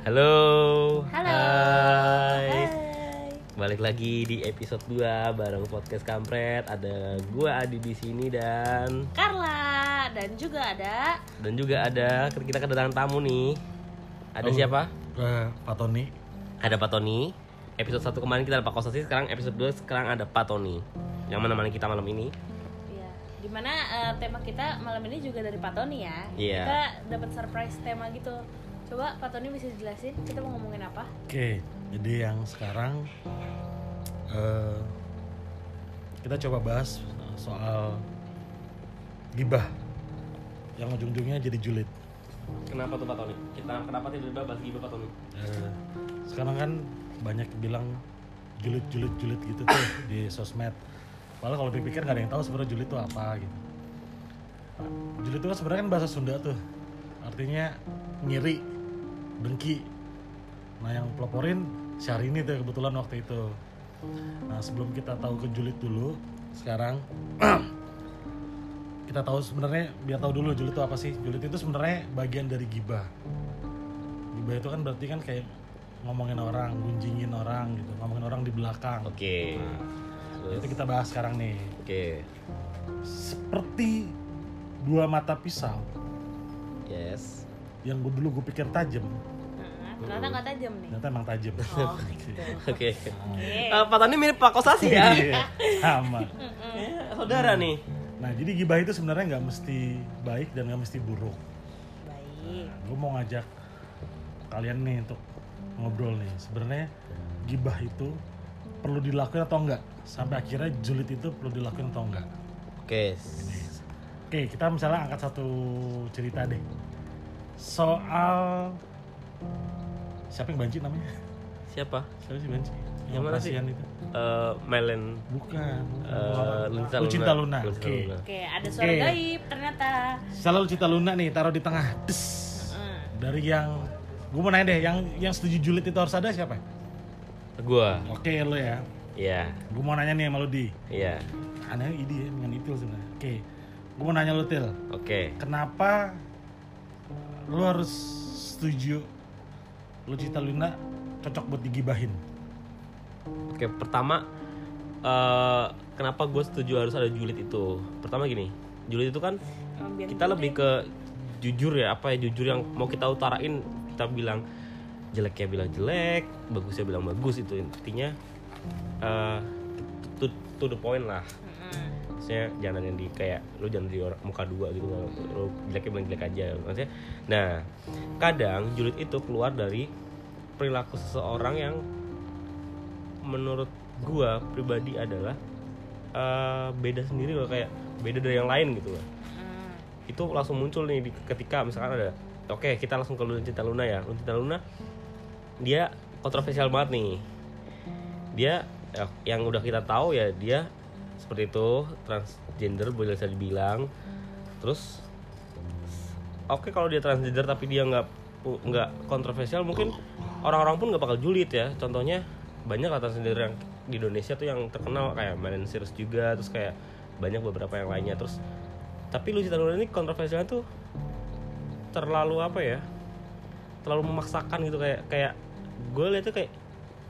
Halo. Halo. Hai. Hai. Balik lagi di episode 2 bareng podcast Kampret. Ada gua Adi di sini dan Carla dan juga ada dan juga ada kita kedatangan tamu nih. Ada Oh. siapa? Eh, Pak Tony Ada Pak Tony. Episode 1 kemarin kita ada Pak Kosasi, sekarang episode 2 sekarang ada Pak Tony. Yang menemani kita malam ini. ya di mana eh, tema kita malam ini juga dari Pak Tony ya. Iya. Kita dapat surprise tema gitu. Coba Pak Tony bisa jelasin kita mau ngomongin apa? Oke, jadi yang sekarang eh, kita coba bahas soal gibah yang ujung-ujungnya jadi julid. Kenapa tuh Pak Tony? Kita kenapa tiba-tiba bahas gibah Pak Tony? Eh, sekarang kan banyak bilang julid-julid-julid gitu tuh di sosmed. Padahal kalau dipikir nggak ada yang tahu sebenarnya julid itu apa gitu. Julid itu kan sebenarnya kan bahasa Sunda tuh, artinya ngiri, dengki. Nah yang peloporin Syahrini tuh kebetulan waktu itu. Nah sebelum kita tahu ke julid dulu, sekarang kita tahu sebenarnya biar tahu dulu julid itu apa sih? Julid itu sebenarnya bagian dari gibah. Gibah itu kan berarti kan kayak ngomongin orang, gunjingin orang gitu, ngomongin orang di belakang. Oke. Nah, Itu kita bahas sekarang nih. Oke. Seperti dua mata pisau Yes. Yang gue dulu gue pikir tajam, Nah, ternyata nggak tajam nih. ternyata emang tajam. Oh, gitu. Oke. Oke. Eh, Pak mirip Pak Kosasi ya. Iya, sama. Eh, Saudara nih. Nah, jadi gibah itu sebenarnya nggak mesti baik dan nggak mesti buruk. Baik. Gue mau ngajak kalian nih untuk ngobrol nih. Sebenarnya gibah itu perlu dilakuin atau enggak? Sampai akhirnya julid itu perlu dilakuin atau enggak? Oke. Oke, kita misalnya angkat satu cerita deh. Soal siapa yang banci namanya? Siapa? Siapa sih banci? Yang mana sih? itu? Eh, Melen Bukan. eh, Lucinta Lucinta Luna. Luna. Oke. Luna. Oke, ada suara Oke. gaib ternyata. Selalu Lucinta Luna nih taruh di tengah. Des. Dari yang gue mau nanya deh, yang yang setuju julid itu harus ada siapa? Gua. Oke lo ya. Iya. Gue mau nanya nih sama lo di. Iya. Aneh ini ya dengan itu sebenarnya. Oke. Gue mau nanya lo Til. Oke. Kenapa lo harus setuju Lucinta Luna cocok buat digibahin? Oke, pertama eh kenapa gue setuju harus ada julid itu? Pertama gini, julid itu kan kita lebih ke jujur ya, apa ya jujur yang mau kita utarain, kita bilang jeleknya bilang jelek, bagusnya bilang bagus itu intinya eh to, to the point lah. Maksudnya jangan yang di kayak lu jangan di orang muka dua gitu lu jeleknya bilang jelek aja maksudnya. Nah, kadang julid itu keluar dari perilaku seseorang yang menurut gua pribadi adalah eh, beda sendiri loh kayak beda dari yang lain gitu loh. Mm. Itu langsung muncul nih di, ketika misalkan ada oke kita langsung ke Luncinta Luna ya. Luncinta Luna dia kontroversial banget nih. Dia ya, yang udah kita tahu ya dia seperti itu transgender boleh bisa dibilang. Terus oke kalau dia transgender tapi dia nggak nggak kontroversial mungkin orang-orang pun nggak bakal julid ya. Contohnya banyak lah transgender yang di Indonesia tuh yang terkenal kayak Miley Cyrus juga terus kayak banyak beberapa yang lainnya terus tapi Lucinta Luna ini kontroversialnya tuh terlalu apa ya terlalu memaksakan gitu kayak kayak gue lihat tuh kayak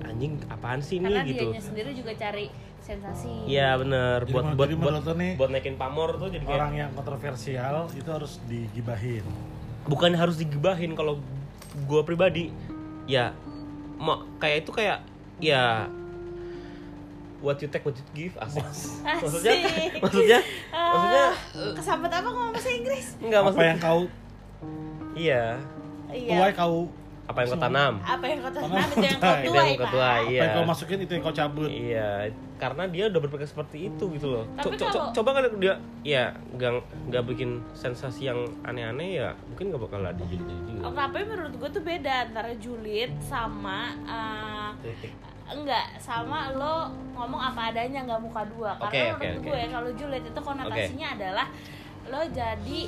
anjing apaan sih Karena ini gitu dianya sendiri juga cari sensasi. Iya bener Jadi buat buat jadi buat, nih, buat naikin pamor tuh jadi kayak Orang yang kontroversial itu harus digibahin. bukan harus digibahin kalau gue pribadi ya mau kayak itu kayak ya what you take what you give asik maksudnya Asik. maksudnya Ah, maksudnya kesambet apa ngomong bahasa Inggris? enggak Apa maksudnya yang kau iya Iya. tuai kau apa yang kau tanam Apa yang kau tanam itu yang kau tuai. yang kau tuai apa iya yang kau masukin itu yang kau cabut. Iya, karena dia udah berpikir seperti itu gitu loh. Tapi Co- co- kalau- coba kan dia, ya nggak nggak bikin sensasi yang aneh-aneh ya, mungkin nggak bakal ada jadi juga. Tapi menurut gue tuh beda antara julid sama uh, enggak sama lo ngomong apa adanya nggak muka dua karena oke, menurut oke. gue kalau julid itu konotasinya adalah lo jadi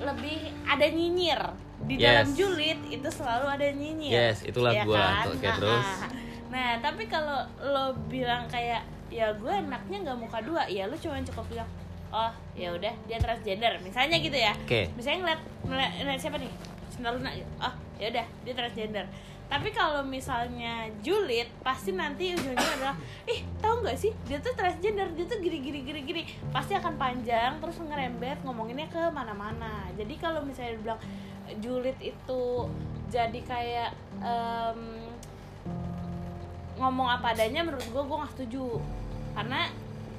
lebih ada nyinyir di dalam Yes. julid itu selalu ada nyinyir Yes, itulah ya gua. kan? Oke, Ah, terus? ah. nah tapi kalau lo bilang kayak ya gue enaknya nggak muka dua ya lo cuma cukup bilang oh ya udah dia transgender misalnya gitu ya Oke. misalnya ngeliat, ngeliat, ngeliat siapa nih Cinta Luna gitu. oh ya udah dia transgender tapi kalau misalnya julid pasti nanti ujungnya adalah ih tahu nggak sih dia tuh transgender dia tuh gini gini gini gini pasti akan panjang terus ngerembet ngomonginnya ke mana-mana jadi kalau misalnya bilang julid itu jadi kayak em, ngomong apa adanya menurut gue gue nggak setuju. Karena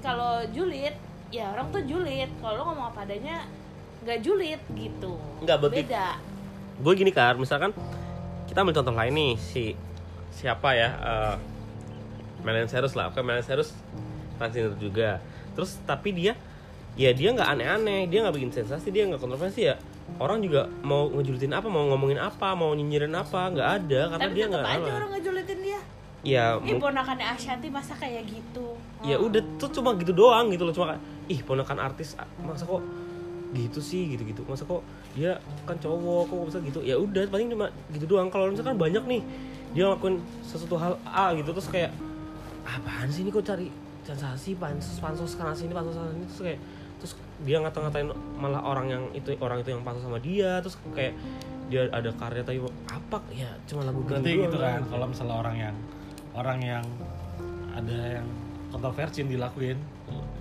kalau julid ya orang tuh julid. Kalau lo ngomong apa adanya nggak julid gitu. Nggak, beda. Gue gini kan misalkan kita ambil contoh lain nih si siapa ya uh, Miley Cyrus lah. Oke Miley Cyrus transgender juga. Terus tapi dia ya dia nggak aneh-aneh. Dia nggak bikin sensasi dia nggak kontroversi ya orang juga mau ngejulitin apa mau ngomongin apa mau nyinyirin apa nggak ada karena tapi dia nggak aja orang ngejulitin dia. Ya Ih ponakannya Ashanti masa kayak gitu? Ya Oh. udah tuh cuma gitu doang gitu loh cuma ih ponakan artis masa kok gitu sih? gitu gitu masa kok dia kan cowok kok bisa gitu? Ya udah paling cuma gitu doang. Kalau misalkan banyak nih dia ngelakuin sesuatu hal A gitu terus kayak apaan sih ini kok cari sensasi pansos pansos karena sini pansos sana sini? Terus kayak terus dia ngata-ngatain malah orang yang itu orang itu yang pansos sama dia terus kayak dia ada karya tapi apa ya cuma lagu berarti doang gitu kan gitu. kalau misalnya orang yang orang yang ada yang kontroversi yang dilakuin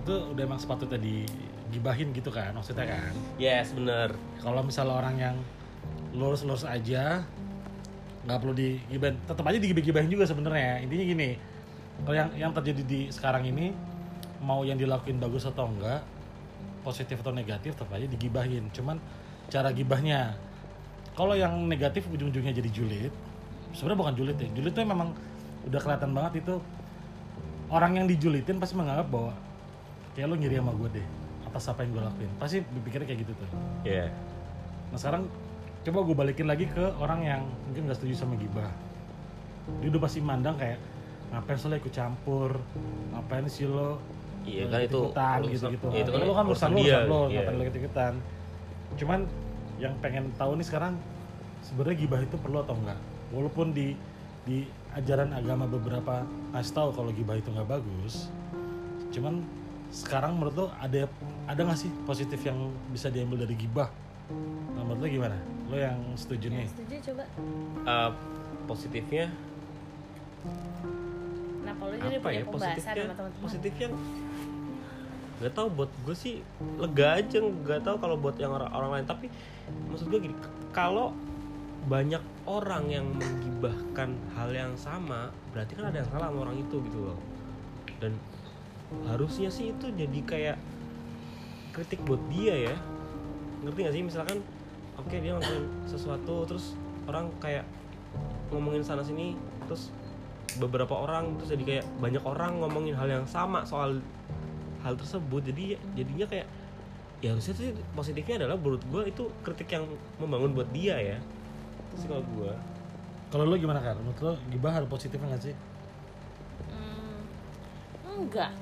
itu udah emang sepatutnya digibahin gitu kan maksudnya kan? Yes bener. Kalau misalnya orang yang lurus-lurus aja nggak perlu digibahin tetap aja digibahin juga sebenarnya. Intinya gini kalau yang yang terjadi di sekarang ini mau yang dilakuin bagus atau enggak positif atau negatif tetap aja digibahin. Cuman cara gibahnya kalau yang negatif ujung-ujungnya jadi julid sebenarnya bukan julid ya. Julid tuh memang udah kelihatan banget itu orang yang dijulitin pasti menganggap bahwa kayak lo ngiri sama gue deh atas apa yang gue lakuin. Pasti berpikirnya kayak gitu tuh. Ya Nah sekarang coba gue balikin lagi ke orang yang mungkin gak setuju sama gibah. Dia udah pasti mandang kayak ngapain sih lo ikut campur, ngapain sih lo Iya eh, kan itu ikutan urusan- gitu-gitu. iya, itu kan lo kan urusan lo, dia, urusan lo, iya. ngapain lo ikut ikutan. Cuman yang pengen tahu nih sekarang sebenarnya gibah itu perlu atau enggak? Walaupun di di ajaran agama beberapa ngasih tahu kalau gibah itu nggak bagus. Cuman sekarang menurut lo ada ada nggak sih positif yang bisa diambil dari gibah? Nah, menurut lo gimana? Lo yang setuju nih? setuju coba Eh, positifnya nah kalau jadi apa punya ya pembahasan positifnya sama teman-teman positifnya nggak tahu buat gue sih lega aja nggak tahu kalau buat yang orang orang lain. Tapi maksud gue gini kalau banyak orang yang menggibahkan hal yang sama berarti kan ada yang salah sama orang itu gitu loh. Dan harusnya sih itu jadi kayak kritik buat dia ya. Ngerti gak sih? Misalkan oke dia ngelakuin sesuatu terus orang kayak ngomongin sana sini terus beberapa orang terus jadi kayak banyak orang ngomongin hal yang sama soal hal tersebut. Jadi jadinya kayak ya harusnya sih positifnya adalah menurut gue itu kritik yang membangun buat dia ya. Itu sih kalau gue Kalau lo gimana kan? Menurut lo gibah ada positifnya nggak sih? Hmm, enggak.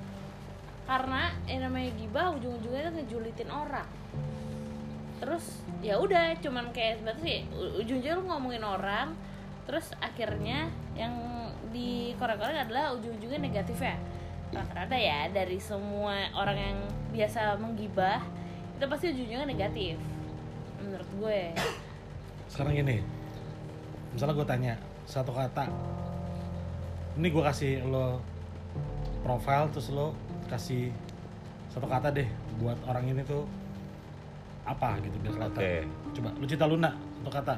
Karena yang namanya gibah ujung-ujungnya tuh ngejulitin orang. Terus ya udah cuman kayak sebenarnya sih ujung-ujungnya lu ngomongin orang terus akhirnya yang dikorek-korek adalah ujung-ujungnya negatif ya rata-rata ya dari semua orang yang biasa menggibah itu pasti ujung-ujungnya negatif menurut gue Sekarang gini, misalnya gue tanya satu kata, ini gue kasih lo profile terus lo kasih satu kata deh buat orang ini tuh apa gitu biar kelihatan. Oke. Coba lu cita Luna satu kata.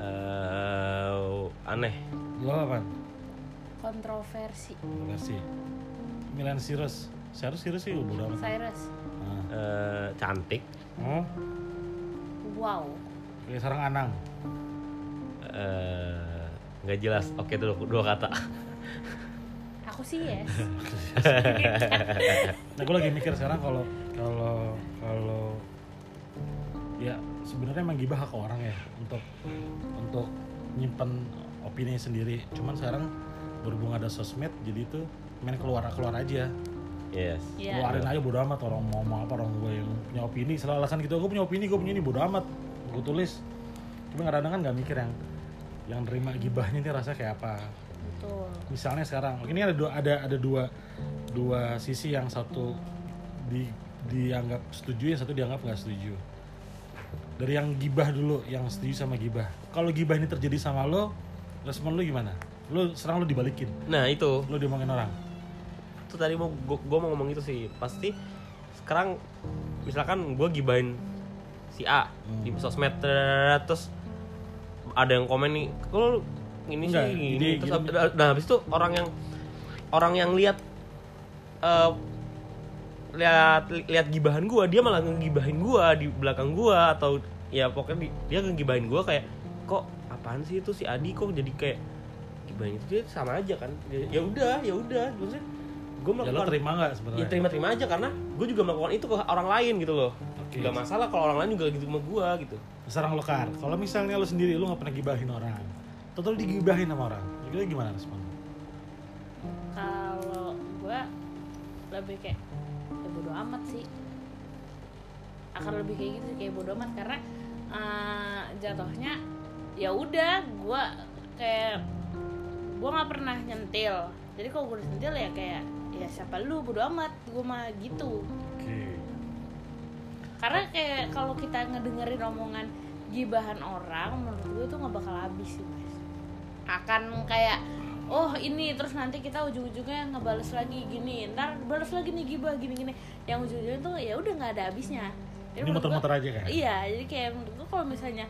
eh aneh Lo apa? Kontroversi Versi. Milan Cyrus. Cyrus Cyrus sih udah amat. Cyrus Nah. Eh, cantik Oh, wow kayak sarang Anang. eh, nggak jelas oke dulu dua kata aku sih yes Nah, gue lagi mikir sekarang kalau kalau kalau ya sebenarnya emang gibah hak orang ya untuk untuk nyimpen opini sendiri. Cuman sekarang berhubung ada sosmed, jadi itu main keluar keluar aja. yes Iya. Keluarin aja bodo amat orang mau mau apa orang gue yang punya opini. Selalu alasan gitu, gue punya opini, gue punya ini bodo amat. Gue tulis. Cuma kadang-kadang kan nggak mikir yang yang terima gibahnya ini rasanya kayak apa betul misalnya sekarang ini ada dua ada ada dua dua sisi yang satu di dianggap setuju yang satu dianggap nggak setuju dari yang gibah dulu yang setuju sama gibah kalau gibah ini terjadi sama lo respon lo gimana lo serang lo dibalikin. Nah itu. Lo diomongin orang. Itu tadi mau gue mau ngomong itu sih. Pasti sekarang misalkan gue gibahin si A di sosmed ter- terus ada yang komen nih kalau lu ini Enggak, sih gini, gini terus gini. nah habis itu orang yang orang yang lihat eh, lihat lihat gibahan gue dia malah ngegibahin gue di belakang gue atau ya pokoknya di- dia ngegibahin gue kayak kok apaan sih itu si Adi? Kok jadi kayak gibahin itu dia sama aja kan. Ya ya udah ya udah. Maksudnya gue ya lo melakukan terima nggak ya sebenarnya terima-terima aja karena gue juga melakukan itu ke orang lain gitu loh. Oke. nggak masalah kalau orang lain juga gitu sama gue gitu. Serang lo kar. Kalau misalnya lo sendiri lo nggak pernah gibahin orang. Total digibahin sama orang. Kira gimana respon kalau gue lebih kayak ya bodo amat sih. Akan lebih kayak gitu kayak bodo amat. Karena eh, jatuhnya ya udah gue kayak gue nggak pernah nyentil. Jadi kalau gue nyentil ya kayak ya siapa lu bodo amat gue mah gitu. Oke. Karena kayak kalau kita ngedengerin omongan gibahan orang menurut gue tuh nggak bakal habis sih mas. Akan kayak oh ini terus nanti kita ujung-ujungnya ngebales lagi gini ntar balas lagi nih gibah gini-gini. Yang ujung-ujungnya tuh ya udah nggak ada habisnya. Jadi ini muter-muter aja kan? iya jadi kayak menurut gue kalau misalnya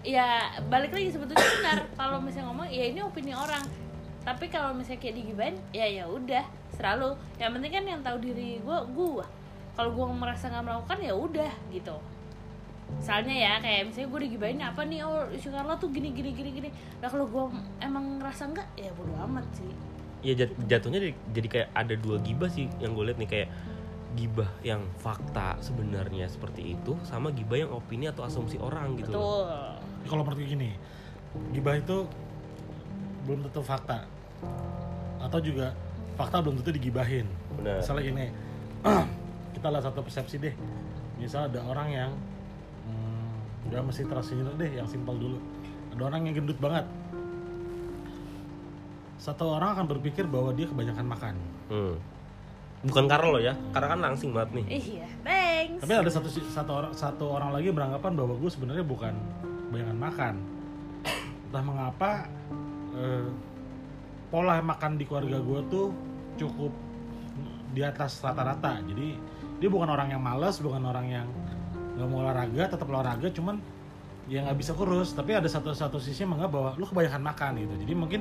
ya balik lagi sebetulnya benar. Kalau misalnya ngomong ya ini opini orang tapi kalau misalnya kayak digibahin ya ya udah selalu. Yang penting kan yang tahu diri gue gue kalau gue merasa nggak melakukan ya udah gitu. Misalnya ya kayak misalnya gue digibahin apa nih oh isu Carla tuh gini gini gini gini. Nah kalau gue emang ngerasa enggak ya bodo amat sih. Ya jat- jatuhnya jadi, jadi kayak ada dua gibah sih yang gue lihat nih kayak gibah yang fakta sebenarnya seperti itu sama gibah yang opini atau asumsi orang gitu loh. betul. Kalau gue gini gibah itu belum tentu fakta. Atau juga fakta belum tentu digibahin. Benar. Misalnya gini kita lihat satu persepsi deh. Misal ada orang yang hmm, udah mesti transgender deh yang simpel dulu. Ada orang yang gendut banget. Satu orang akan berpikir bahwa dia kebanyakan makan. Hmm. bukan karena lo ya karena kan langsing banget nih. Iya thanks. Tapi ada satu satu orang satu orang lagi beranggapan bahwa gue sebenarnya bukan kebanyakan makan. Entah mengapa eh, pola makan di keluarga gue tuh cukup di atas rata-rata. Jadi dia bukan orang yang malas bukan orang yang nggak mau olahraga tetap olahraga cuman ya nggak bisa kurus. Tapi ada satu satu sisi menganggap bahwa lu kebanyakan makan gitu. Jadi mungkin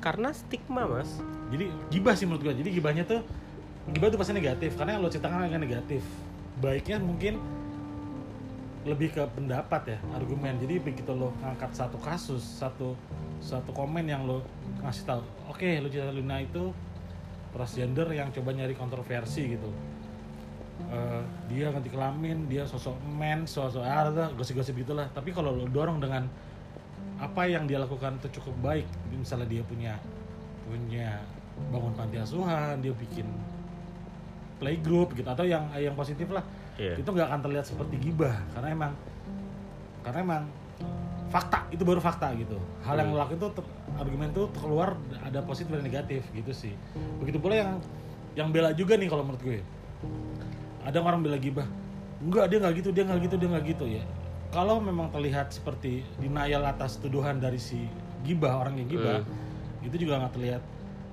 karena stigma mas. Jadi gibah sih menurut gue jadi gibahnya tuh gibah tuh pasti negatif. Karena yang lo ceritakan agak negatif. Baiknya mungkin lebih ke pendapat ya argumen. Jadi begitu lo ngangkat satu kasus satu satu komen yang lo ngasih tahu oke lo cerita Luna itu transgender yang coba nyari kontroversi gitu. Eh, dia ganti kelamin dia sosok men sosok ah, gosip-gosip gitulah. Tapi kalau lo dorong dengan apa yang dia lakukan itu cukup baik. Misalnya dia punya punya bangun panti asuhan dia bikin playgroup gitu atau yang yang positif lah Iya. itu nggak akan terlihat seperti gibah karena emang karena emang fakta itu baru fakta gitu hal yang Hmm. lo lakuin itu ter- argumen itu keluar ada positif dan negatif gitu sih begitu pula yang yang bela juga nih kalau menurut gue ada orang bela gibah enggak dia nggak gitu dia nggak gitu dia nggak gitu ya kalau memang terlihat seperti denial atas tuduhan dari si gibah orang yang gibah itu juga nggak terlihat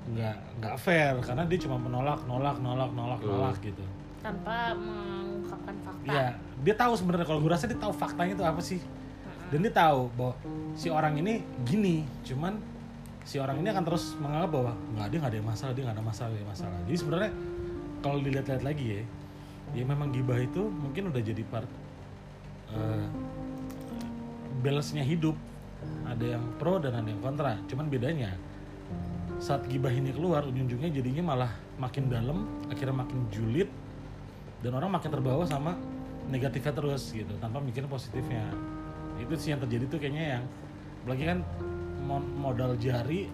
nggak nggak fair karena dia cuma menolak nolak nolak nolak Hmm. nolak gitu tanpa mengungkapkan fakta. Ya dia tahu sebenarnya kalau gue rasa dia tahu faktanya itu apa sih? Dan dia tahu bahwa si orang ini gini cuman si orang ini akan terus menganggap bahwa nggak dia nggak ada masalah dia nggak ada masalah dia masalah. Jadi sebenarnya kalau dilihat-lihat lagi ya ya memang gibah itu mungkin udah jadi part eh, balance-nya hidup. Ada yang pro dan ada yang kontra cuman bedanya saat gibah ini keluar ujung-ujungnya jadinya malah makin dalam akhirnya makin julid dan orang makin terbawa sama negatifnya terus gitu tanpa mikirin positifnya. Itu sih yang terjadi tuh kayaknya yang apalagi kan mo- modal jari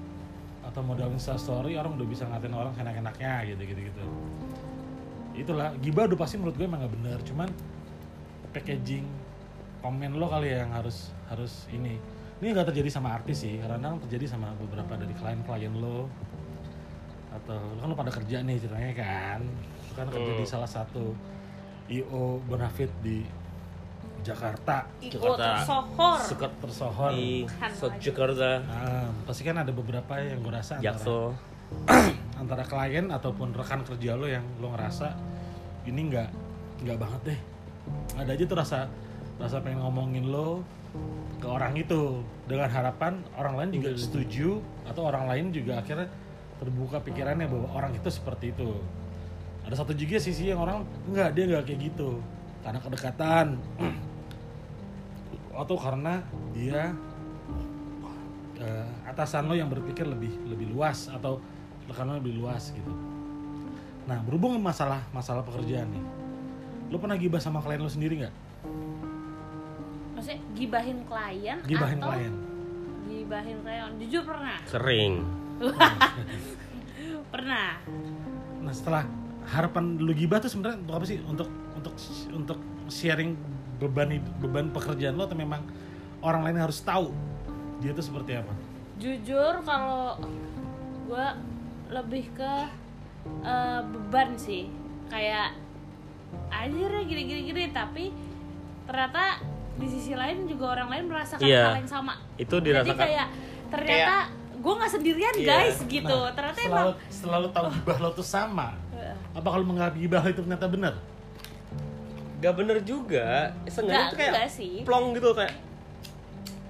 atau modal instastory orang udah bisa ngatain orang enak-enaknya gitu gitu gitu. Itulah gibah udah pasti menurut gue emang gak bener cuman packaging komen lo kali ya yang harus harus ini. Ini nggak terjadi sama artis sih kadang terjadi sama beberapa dari klien-klien lo. Atau lo kan lo pada kerja nih ceritanya kan kan kerja di salah satu io benefit di Jakarta. Jakarta. tersohor. Suka tersohor. Di. Jakarta. Ah, pasti kan ada beberapa yang gue rasa antara, Jaksel. antara klien ataupun rekan kerja lo yang lo ngerasa ini nggak nggak banget deh. Ada aja tuh rasa rasa pengen ngomongin lo ke orang itu. Dengan harapan orang lain juga setuju atau orang lain juga akhirnya terbuka pikirannya bahwa orang itu seperti itu ada satu juga sisi yang orang nggak dia nggak kayak gitu karena kedekatan atau karena dia eh, atasan lo yang berpikir lebih lebih luas atau rekan lo lebih luas gitu. Nah berhubung masalah masalah pekerjaan nih, lo pernah gibah sama klien lo sendiri nggak? maksudnya gibahin klien Gibahin atau klien? gibahin klien jujur pernah sering pernah Nah setelah harapan lo gibah tuh sebenarnya untuk apa sih? Untuk untuk untuk sharing beban beban pekerjaan lo atau memang orang lain harus tahu dia tuh seperti apa? jujur kalau gue lebih ke eh, beban sih kayak anjir ya gini gini gini tapi ternyata di sisi lain juga orang lain merasakan Iya. hal yang sama itu jadi dirasakan kayak ternyata gue nggak sendirian Iya. guys gitu Nah, ternyata setelah, emang setelah lo tahu gibah lo tuh sama, apa kalau menganggap gibah itu ternyata benar? gak bener juga seenggaknya Nggak- itu kayak sih. plong gitu kayak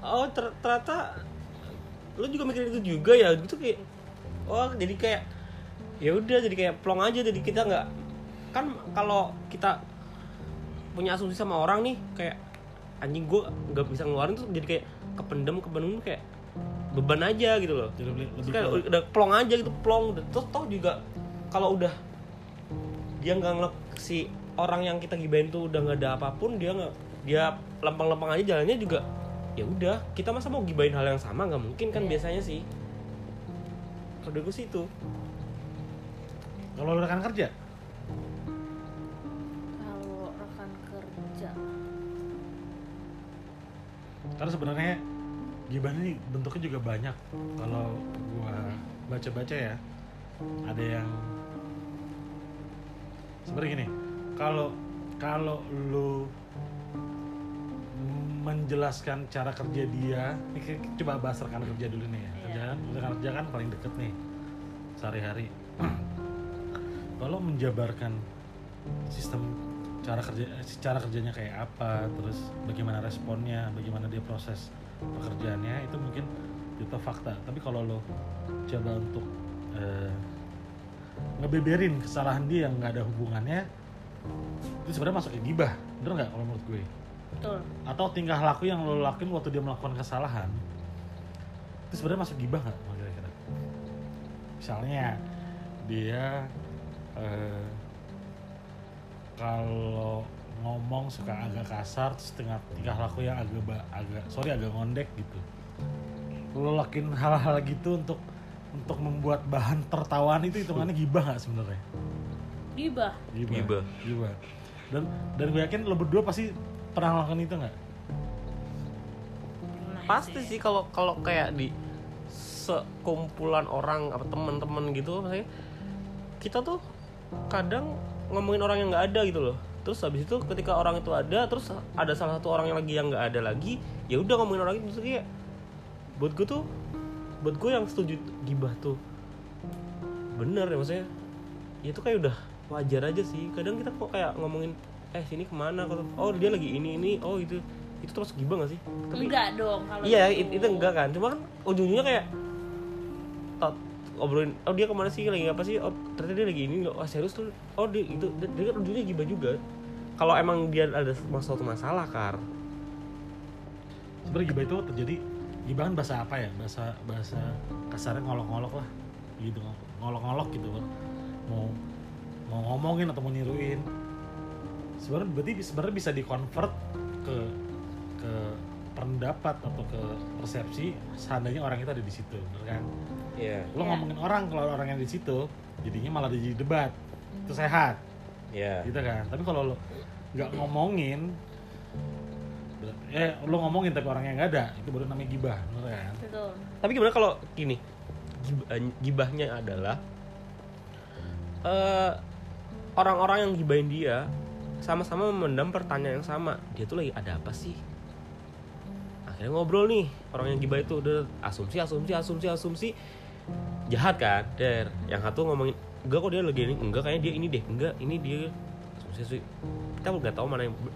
oh ter- ternyata lu juga mikirin itu juga ya gitu kayak oh jadi kayak ya udah jadi kayak plong aja jadi kita nggak kan kalau kita punya asumsi sama orang nih kayak anjing gue nggak bisa ngeluarin tuh jadi kayak kependem kependem kayak beban aja gitu loh Jadi lebih, Terus lebih kayak udah plong aja gitu plong terus toh juga kalau udah dia nggak ngelak si orang yang kita gibain tuh udah nggak ada apa pun dia nggak dia lempeng-lempeng aja jalannya juga ya udah kita masa mau gibain hal yang sama nggak mungkin kan Iya. biasanya sih. Kalau gue sih itu. Kalau rekan kerja, kalau rekan kerja. Karena sebenarnya gibah ini bentuknya juga banyak. Kalau gua baca-baca ya, ada yang sebenarnya gini, kalau kalau lu menjelaskan cara kerja dia, ini coba bahas rekan kerja dulu nih ya. Iya. Kerjaan rekan kerja kan paling deket nih sehari-hari. Kalau menjabarkan sistem cara kerja cara kerjanya kayak apa, terus bagaimana responnya, bagaimana dia proses pekerjaannya itu mungkin itu fakta. Tapi kalau lo coba untuk eh, ngebeberin kesalahan dia yang nggak ada hubungannya, itu sebenarnya masuk gibah, bener nggak kalau menurut gue? betul. Atau tingkah laku yang lo lakuin waktu dia melakukan kesalahan itu sebenarnya masuk gibah nggak kira-kira? Misalnya dia eh, kalau ngomong suka agak kasar terus tingkah tingkah laku yang agak agak sorry agak ngondek gitu. Lo lakuin hal-hal gitu untuk untuk membuat bahan tertawaan itu hitungannya gibah nggak sebenarnya? Gibah. Gibah. gibah. Dan dan gue yakin lo berdua pasti pernah melakukan itu nggak? Pasti sih. kalau kalau kayak di sekumpulan orang apa teman-teman gitu maksudnya kita tuh kadang ngomongin orang yang nggak ada gitu loh. Terus habis itu ketika orang itu ada terus ada salah satu orang yang lagi yang nggak ada lagi ya udah ngomongin orang itu. Kayak buat gue tuh buat gue yang setuju gibah tuh bener ya maksudnya ya itu kayak udah wajar aja sih. Kadang kita kok kayak ngomongin eh sini ke mana? Kata, oh dia lagi ini ini oh itu. Itu termasuk gibah gak sih? Tapi enggak dong kalau Iya, gitu. it- itu enggak kan. Cuma kan ujung-ujungnya kayak tot obrolin oh dia ke mana sih? Lagi apa sih? Oh ternyata dia lagi ini loh. Oh serius tuh? Oh dia itu dia, kan ujungnya gibah juga. Kalau emang dia ada mas- suatu masalah kar. Sebenarnya gibah itu terjadi gibah kan bahasa apa ya? Bahasa bahasa kasarnya ngolok-ngolok lah. Gitu ngolok-ngolok gitu mau mau ngomongin atau mau niruin. Sebenarnya berarti sebenarnya bisa dikonvert ke ke pendapat atau ke persepsi seandainya orang itu ada di situ bener kan? Iya. Lo Iya. ngomongin orang kalau orang yang di situ jadinya malah jadi debat. Itu sehat. Iya. Gitu kan? Tapi kalau lo nggak ngomongin eh lo ngomongin tapi orangnya nggak ada. Itu baru namanya gibah bener kan? Betul. Tapi gimana kalau gini? Eh, gibahnya adalah eh orang-orang yang gibahin dia sama-sama memendam pertanyaan yang sama. Dia tuh lagi ada apa sih? Akhirnya ngobrol nih orang yang gibah itu udah asumsi asumsi asumsi asumsi. Jahat kan? Der yang satu ngomongin enggak kok dia lagi ini. Enggak kayaknya dia ini deh. Enggak ini dia. Asumsi asumsi. Kita nggak tahu mana yang be-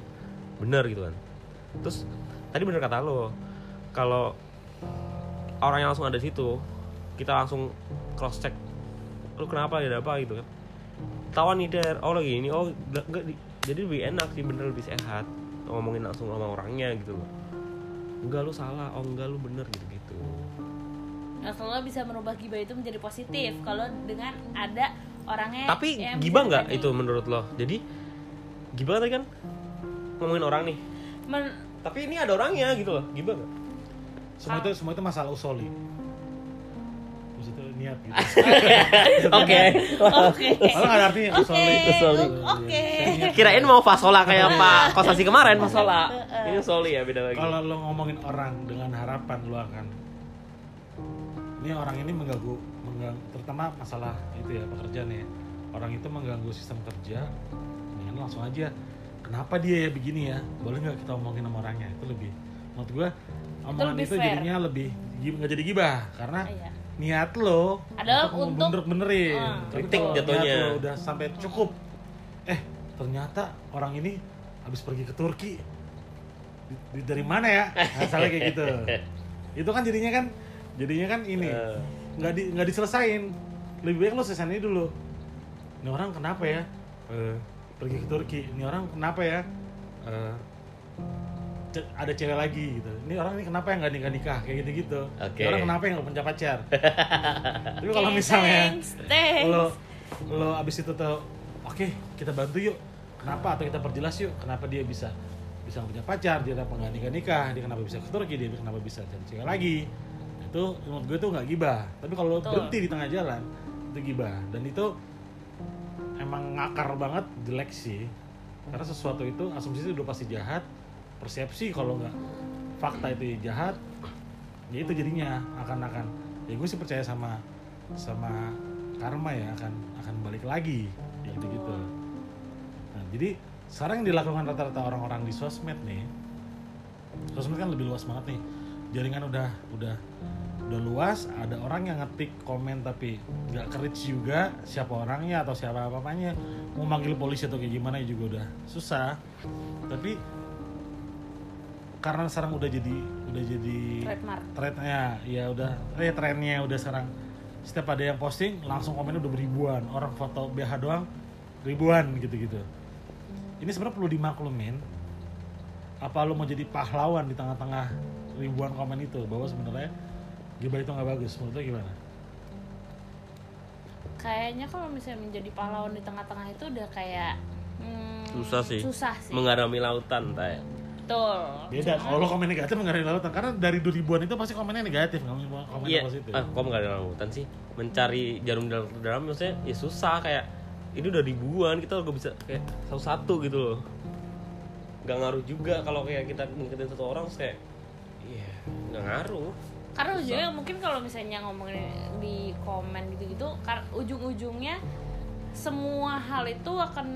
benar gitu kan terus tadi bener kata lo kalau orang yang langsung ada di situ kita langsung cross check lu kenapa ada apa? gitu kan. Tawan nih der oh lagi ini oh di- jadi lebih enak sih bener lebih sehat ngomongin langsung sama orangnya gitu loh. Enggak lu salah oh enggak lu bener gitu gitu Nah, kalau bisa merubah gibah itu menjadi positif kalau dengan ada orangnya tapi yang gibah nggak itu menurut lo? Jadi gibah tadi kan ngomongin orang nih. Men- tapi ini ada orangnya gitu loh. Gibah nggak semua itu semua itu masalah usoli. Maksudnya niat gitu. Oke. Oke. Kalau nggak ada artinya oke usoli. Usoli. oke. Kirain mau fasola kayak pak kosasi kemarin fasola? Ini soli ya beda lagi. Kalau lo ngomongin orang dengan harapan lo akan ini orang ini mengganggu mengganggu terutama masalah itu ya pekerjaan ya. Orang itu mengganggu sistem kerja mendingan langsung aja kenapa dia ya begini ya? Boleh nggak kita omongin sama orangnya? Itu lebih menurut gua omongan lebih itu, fair. jadinya lebih nggak jadi gibah. Karena Iya. niat lo Adalah untuk- bener benerin. Hmm. Kritik jatuhnya. niat lo udah sampai cukup eh ternyata orang ini habis pergi ke Turki. Di- di- dari mana ya? Asalnya kayak gitu. Itu kan jadinya kan jadinya kan ini Eh. nggak di nggak diselesain. Lebih baik lo selesain ini dulu. Ini orang kenapa ya? Eh, pergi ke Turki. Ini orang kenapa ya? Eh, ce- ada cewek lagi gitu. Ini orang ini kenapa yang nggak nikah nikah? Kayak gitu gitu ini orang kenapa yang nggak punya pacar? Tapi kalau misalnya thanks, thanks. lo lo abis itu tuh oke kita bantu yuk. Kenapa? Atau kita perjelas yuk kenapa dia bisa bisa punya pacar? Dia kenapa nggak nikah nikah? Dia kenapa bisa ke Turki? Dia kenapa bisa cari cewek lagi? Itu menurut gue tuh nggak gibah. Tapi kalau berhenti di tengah jalan itu gibah. Dan itu emang ngakar banget jelek sih. Karena sesuatu itu asumsi itu udah pasti jahat. Persepsi kalau nggak fakta itu jahat ya itu jadinya akan akan ya gue sih percaya sama sama karma ya akan akan balik lagi. Kayak gitu gitu nah jadi sekarang yang dilakukan rata-rata orang-orang di sosmed nih sosmed kan lebih luas banget nih jaringan udah udah udah luas ada orang yang ngetik komen tapi nggak ke reach juga siapa orangnya atau siapa apa apanya. Mau manggil polisi atau kayak gimana juga udah susah. Tapi karena sekarang udah jadi udah jadi trennya ya udah eh trennya udah sekarang. Setiap ada yang posting langsung komennya udah beribuan. Orang foto BH doang ribuan gitu-gitu. Ini sebenarnya perlu dimaklumin apa lu mau jadi pahlawan di tengah-tengah ribuan komen itu bahwa sebenarnya gibah itu nggak bagus. Menurut gimana? Kayaknya kalau misalnya menjadi pahlawan di tengah-tengah itu udah kayak hmm, Susah sih. susah sih. Mengarami lautan tay. Betul. Beda. Kalau lo komen negatif ada lautan. Karena dari 2000an itu pasti komennya negatif. Nggak mau komen iya. positif. Ah, kok lautan sih? Mencari jarum dalam dalam maksudnya ya susah. Kayak ini udah ribuan kita nggak bisa kayak satu-satu gitu loh. Nggak ngaruh juga kalau kayak kita ngikutin satu orang kayak nggak ngaruh. Karena ujungnya mungkin kalau misalnya ngomongin di komen gitu-gitu ujung-ujungnya semua hal itu akan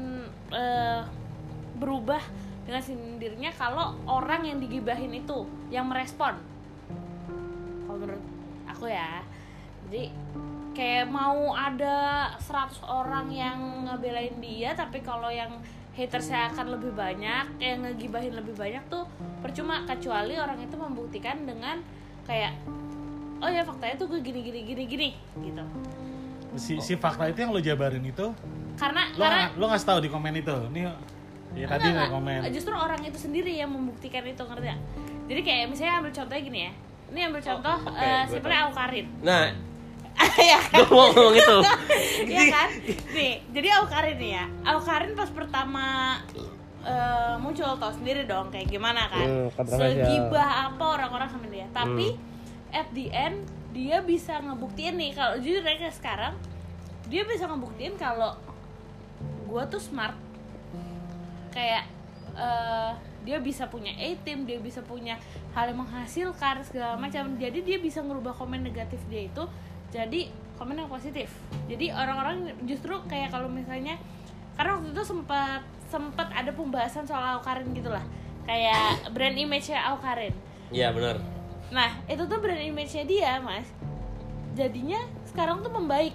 eh, berubah dengan sendirinya kalau orang yang digibahin itu yang merespon. Kalau menurut aku ya. Jadi kayak mau ada 100 orang yang ngebelain dia tapi kalau yang hatersnya akan lebih banyak yang ngegibahin lebih banyak tuh percuma kecuali orang itu membuktikan dengan kayak oh ya faktanya tuh gue gini gini gini gini gitu. Si, si fakta itu yang lo jabarin itu? Karena lo karena nggak- lo nggak tahu di komen itu? Ini ya tadi Enggak, komen. Enggak. justru orang itu sendiri yang membuktikan itu ngerti gak? jadi kayak misalnya ambil contohnya gini ya. Ini ambil contoh oke, eh, gue simpelnya Aukarin nah ya kan gue mau ngomong itu Iya kan? Nih, jadi Aukarin nih ya. Aukarin pas pertama eh, muncul tau sendiri dong kayak gimana kan. Hmm. Segibah apa orang-orang sama dia. Tapi at the end dia bisa ngebuktiin nih kalau jujur aja sekarang dia bisa ngebuktiin kalau gue tuh smart kayak eh, dia bisa punya A-team, dia bisa punya hal yang menghasilkan segala macam. Jadi dia bisa ngerubah komen negatif dia itu jadi komen yang positif. Jadi orang-orang justru kayak kalau misalnya karena waktu itu sempat sempet ada pembahasan soal Aukarin gitulah kayak brand image-nya Aukarin Iya benar. nah itu tuh brand image-nya dia mas. Jadinya sekarang tuh membaik.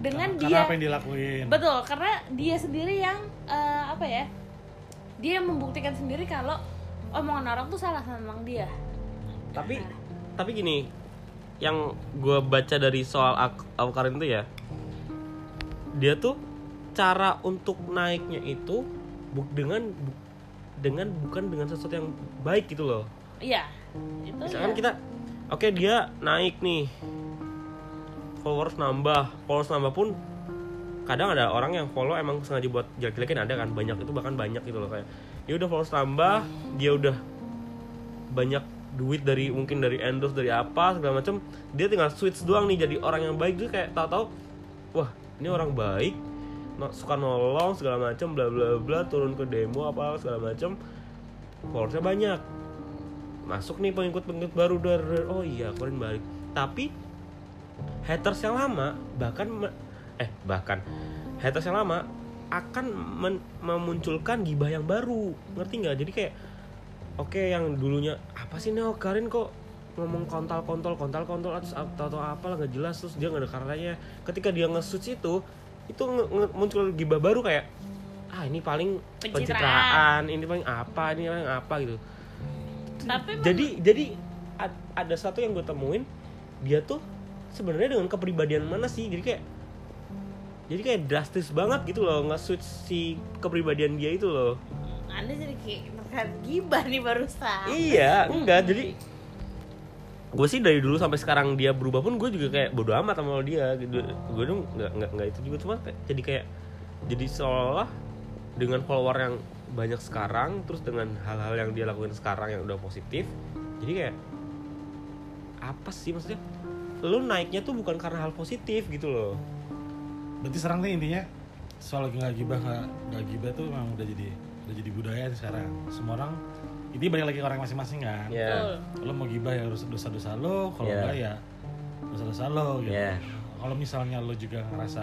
Dengan karena dia apa yang dilakuin? Betul karena dia sendiri yang eh, apa ya dia membuktikan sendiri kalau omongan orang tuh salah tentang dia. Tapi tapi gini, yang gue baca dari soal Ak- Awkarin itu ya, dia tuh cara untuk naiknya itu bu- dengan bu- dengan bukan dengan sesuatu yang baik gitu loh. iya itu Misalkan ya. kita, oke dia naik nih, followers nambah, followers nambah pun kadang ada orang yang follow emang sengaja buat jelek-jelekin ada kan banyak itu bahkan banyak gitu loh kayak dia udah followers nambah dia udah banyak duit dari mungkin dari endorse dari apa segala macam dia tinggal switch doang nih jadi orang yang baik. Dia kayak tahu-tahu wah ini orang baik suka nolong segala macam bla bla bla turun ke demo apa segala macam followersnya banyak. Masuk nih pengikut-pengikut baru dari oh iya kalian balik. Tapi haters yang lama bahkan eh bahkan haters yang lama akan memunculkan gibah yang baru. Ngerti nggak? Jadi kayak oke yang dulunya apa sih nih Karin kok ngomong kontol kontol kontol kontol atau atau, apa lah nggak jelas terus dia nggak ada karenanya ketika dia nge-switch itu itu nge- nge- muncul gibah baru kayak ah ini paling Pencitraan. pencitraan ini paling apa ini paling apa gitu. Tapi jadi jadi ad- ada satu yang gue temuin dia tuh sebenarnya dengan kepribadian mana sih? Jadi kayak jadi kayak drastis banget gitu loh nge-switch si kepribadian dia itu loh. Anda jadi kayak terkait gibah nih barusan. Iya enggak jadi gue sih dari dulu sampai sekarang dia berubah pun gue juga kayak bodo amat sama dia gitu. Gue dong nggak nggak nggak itu juga cuma kayak- jadi kayak jadi seolah dengan follower yang banyak sekarang terus dengan hal-hal yang dia lakuin sekarang yang udah positif jadi kayak apa sih maksudnya? Lu naiknya tuh bukan karena hal positif gitu loh. Berarti sekarang nih intinya soal lagi nggak gibah nggak gibah tuh memang udah jadi udah jadi budaya sekarang semua orang ini balik lagi ke orang masing-masing kan ya Betul. lo mau gibah ya harus dosa-dosa lo kalau Iya. enggak ya dosa-dosa lo gitu Iya. kalau misalnya lo juga ngerasa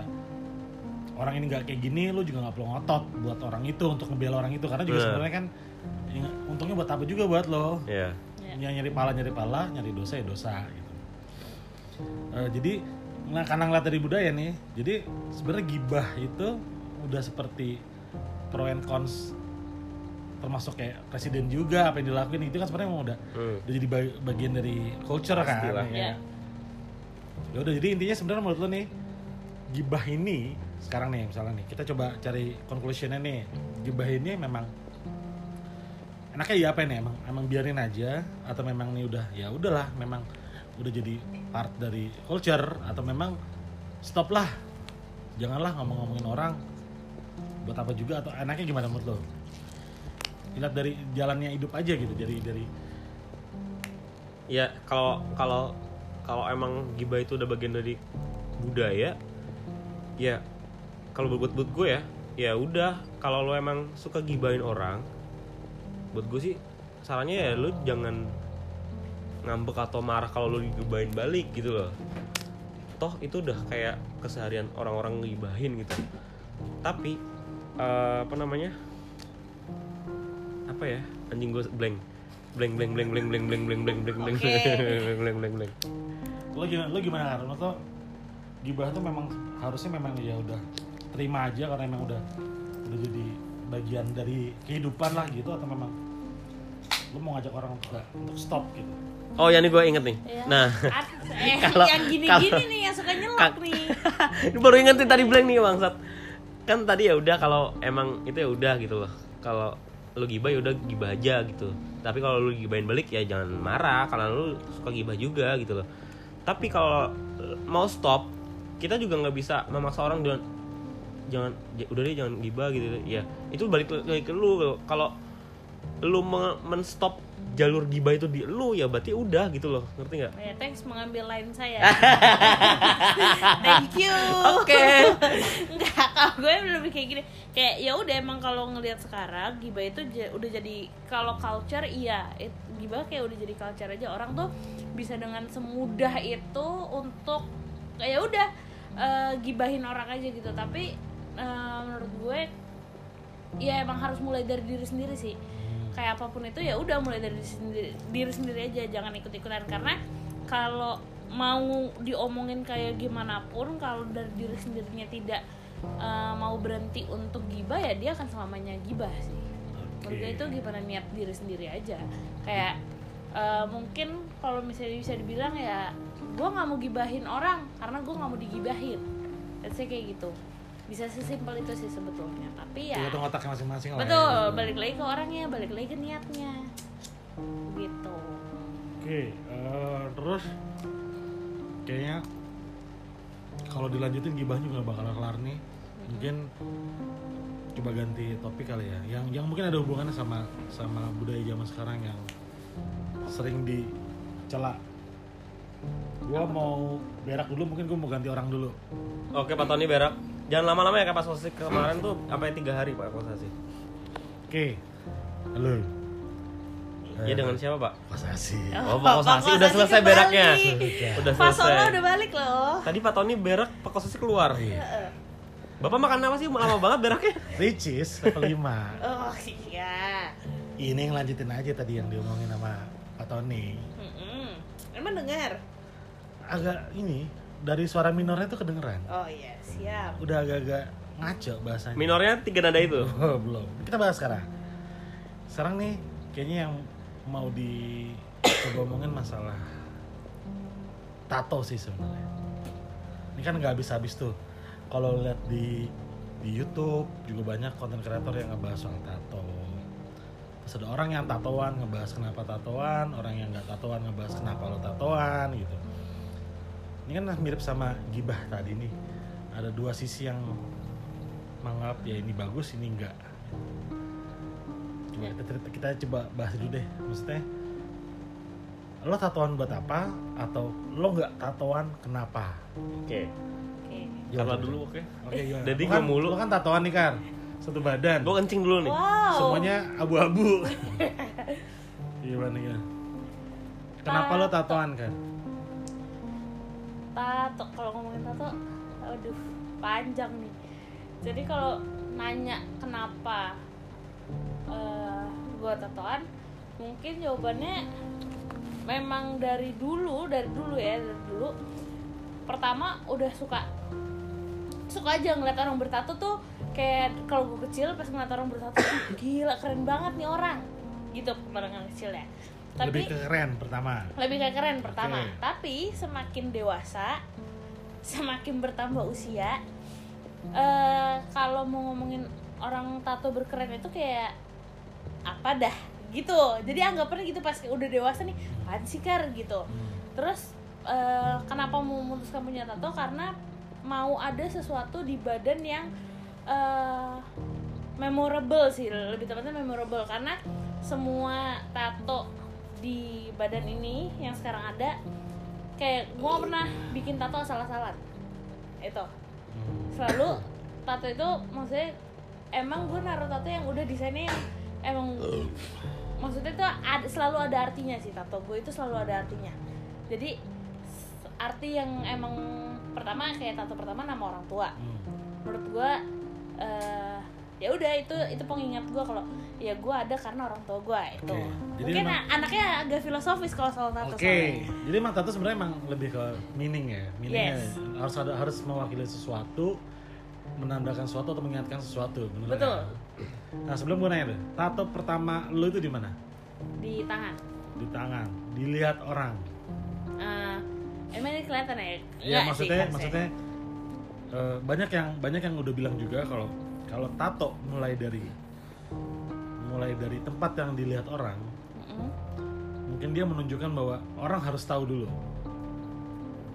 orang ini nggak kayak gini lo juga nggak perlu ngotot buat orang itu untuk ngebela orang itu karena juga Bener. sebenarnya kan ya, untungnya buat apa juga buat lo ya Ya. yang nyari pala nyari pala nyari dosa ya dosa gitu Eh, jadi nah karena ngeliat dari budaya nih jadi sebenarnya gibah itu udah seperti pro and cons termasuk kayak presiden juga apa yang dilakuin itu kan sebenarnya udah hmm. udah jadi ba- bagian dari culture Pastilah. kan Iya. ya udah jadi intinya sebenarnya menurut lo nih gibah ini sekarang nih misalnya nih kita coba cari conclusionnya nih gibah ini memang enaknya ya apa nih emang emang biarin aja atau memang nih udah ya udahlah memang udah jadi part dari culture atau memang stop lah janganlah ngomong-ngomongin orang buat apa juga atau enaknya gimana menurut lo lihat dari jalannya hidup aja gitu dari dari. Ya kalau kalau kalau emang gibah itu udah bagian dari budaya ya kalau buat buat gue ya ya udah kalau lo emang suka gibahin orang buat gue sih sarannya ya lo jangan ngambek atau marah kalau lo digibahin balik gitu loh. Toh itu udah kayak keseharian orang-orang ngibahin gitu. Tapi eh, apa namanya apa ya? Anjing gue blank. Blank blank blank blank blank blank blank blank blank blank. Blank blank blank blank. Lo gimana lo gimana kan lo gibah tuh memang harusnya memang ya udah terima aja karena emang udah udah jadi bagian dari kehidupan lah gitu atau memang lo mau ngajak orang untuk untuk stop gitu? Oh ya nih gue inget nih. Iya. nah eh, Kalau- yang gini-gini kalau- nih yang suka nyelak nih. Ini baru inget nih tadi blank nih bangsat. Kan tadi ya udah kalau emang itu ya udah gitu loh. Kalau lu gibah ya udah gibah aja gitu. Tapi kalau lu gibahin balik ya jangan marah karena lu suka gibah juga gitu loh. Tapi kalau eh, mau stop kita juga nggak bisa memaksa orang dengan jangan udah deh jangan gibah gitu. Ya itu balik lagi ke lu kalau lu men- menstop jalur gibah itu di lu ya berarti udah gitu loh. Ngerti nggak? Ya thanks mengambil line saya. Thank you. Oke. Enggak, kalau gue lebih kayak gini. Kayak ya udah emang kalau ngelihat sekarang gibah itu udah jadi kalau culture iya it, gibah kayak udah jadi culture aja. Orang tuh bisa dengan semudah itu untuk ya udah eh, gibahin orang aja gitu. Tapi eh, menurut gue ya emang harus mulai dari diri sendiri sih kayak apa pun itu ya udah mulai dari diri sendiri, diri sendiri aja jangan ikut ikutan karena kalau mau diomongin kayak gimana pun kalau dari diri sendirinya tidak eh, mau berhenti untuk gibah ya dia akan selamanya gibah sih. Menurut gue itu gimana niat diri sendiri aja. Kayak eh, mungkin kalau misalnya bisa dibilang ya gue nggak mau gibahin orang karena gue nggak mau digibahin. Let's say kayak gitu bisa sesimpel itu sih sebetulnya tapi ya tergantung otaknya masing-masing lah ya. betul balik lagi ke orangnya balik lagi ke niatnya gitu Oke, eh, terus kayaknya kalau dilanjutin gibahnya nggak bakal kelar nih. Mungkin coba ganti topik kali ya. Yang yang mungkin ada hubungannya sama sama budaya zaman sekarang yang sering dicela. Gua mau berak dulu, mungkin gua mau ganti orang dulu. Oke Pak Tony berak. Jangan lama-lama ya kayak pas posisi kemarin tuh sampai tiga hari Pak posisi. Oke, halo. Ya dengan siapa Pak? Kosasi. Oh, Pak Kosasi udah selesai kembali. beraknya. Udah Pak Solo selesai. udah balik loh Tadi Pak Tony berak, Pak Kosasi keluar. Heeh. Bapak makan apa sih? Lama banget beraknya. Ricis level 5. oh iya Ini yang lanjutin aja tadi yang diomongin sama Pak Tony. Emang dengar agak ini dari suara minornya tuh kedengeran. Oh iya siap. Udah agak-agak ngaco bahasanya. Minornya tiga nada itu. Oh, belum. Kita bahas sekarang. Sekarang nih kayaknya yang mau di coba omongin masalah tato sih sebenarnya. Ini kan nggak habis-habis tuh. Kalau lihat di di YouTube juga banyak konten kreator yang ngebahas soal tato terus ada orang yang tatoan ngebahas kenapa tatoan orang yang nggak tatoan ngebahas kenapa lo tatoan gitu. Ini kan mirip sama gibah tadi nih. Ada dua sisi yang menganggap ya ini bagus ini enggak coba kita, kita coba bahas dulu deh. Maksudnya lo tatoan buat apa? Atau lo nggak tatoan kenapa? Oke. oke. Carla dulu oke. oke gimana? Jadi kan, mulu. lo kan tatoan nih kan satu badan. Gue kencing dulu nih. wow. Semuanya abu-abu. Gimana ya kenapa lo tatoan kan tato. Kalau ngomongin tato aduh panjang nih. Jadi kalau nanya kenapa eh gue tatoan mungkin jawabannya memang dari dulu dari dulu ya dari dulu. Pertama udah suka suka aja ngeliat orang bertato tuh kayak kalau gue kecil pas ngeliat orang bertato gila keren banget nih orang. Gitu pandangan kecil ya. Tapi lebih ke keren pertama. Lebih kayak keren pertama. Oke. tapi semakin dewasa semakin bertambah usia eh kalau mau ngomongin orang tato berkeren itu kayak apa dah gitu. Jadi anggapannya gitu pas udah dewasa nih apaan sih kar? Gitu. Terus eh, kenapa mau memutuskan punya tato? Karena mau ada sesuatu di badan yang eh, memorable sih lebih tepatnya memorable. Karena semua tato di badan ini yang sekarang ada kayak gue pernah bikin tato asal-asalan. Itu. Selalu tato itu maksudnya emang gue naruh tato yang udah desainnya yang emang maksudnya tuh ada, selalu ada artinya sih tato gue itu selalu ada artinya. Jadi arti yang emang pertama kayak tato pertama nama orang tua Hmm. menurut gue eh ya udah itu itu pengingat gue kalau ya gue ada karena orang tua gue itu Oke. Jadi mungkin emang- anaknya agak filosofis kalau soal tato Oke, soalnya. jadi emang tato sebenarnya emang lebih ke meaning ya. Meaningnya Yes. harus ada harus mewakili sesuatu, menandakan sesuatu atau mengingatkan sesuatu. Betul. nggak? Nah sebelum gue nanya deh, tato pertama lu itu di mana? di tangan Di tangan, dilihat orang. Eh, emang ini kelihatan ya Iya Nggak sih, maksudnya maksudnya eh, banyak yang banyak yang udah bilang juga kalau kalau tato mulai dari mulai dari tempat yang dilihat orang, Mm-mm. mungkin dia menunjukkan bahwa orang harus tahu dulu.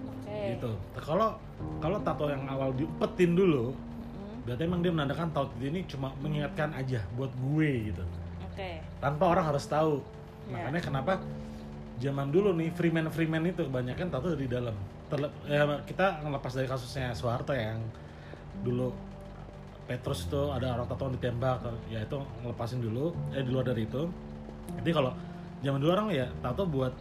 oke gitu. Kalau kalau tato yang awal diumpetin dulu, berarti emang dia menandakan tato ini cuma mengingatkan aja buat gue gitu. oke Tanpa orang harus tahu. Ya. Makanya kenapa zaman dulu nih freeman freeman itu kebanyakan tato di dalam. Terle- ya, kita ngelepas dari kasusnya Soeharto yang dulu Petrus itu ada orang tatoan ditembak, ya itu ngelepasin dulu. Eh di luar dari itu, jadi kalau zaman dulu orang ya tato buat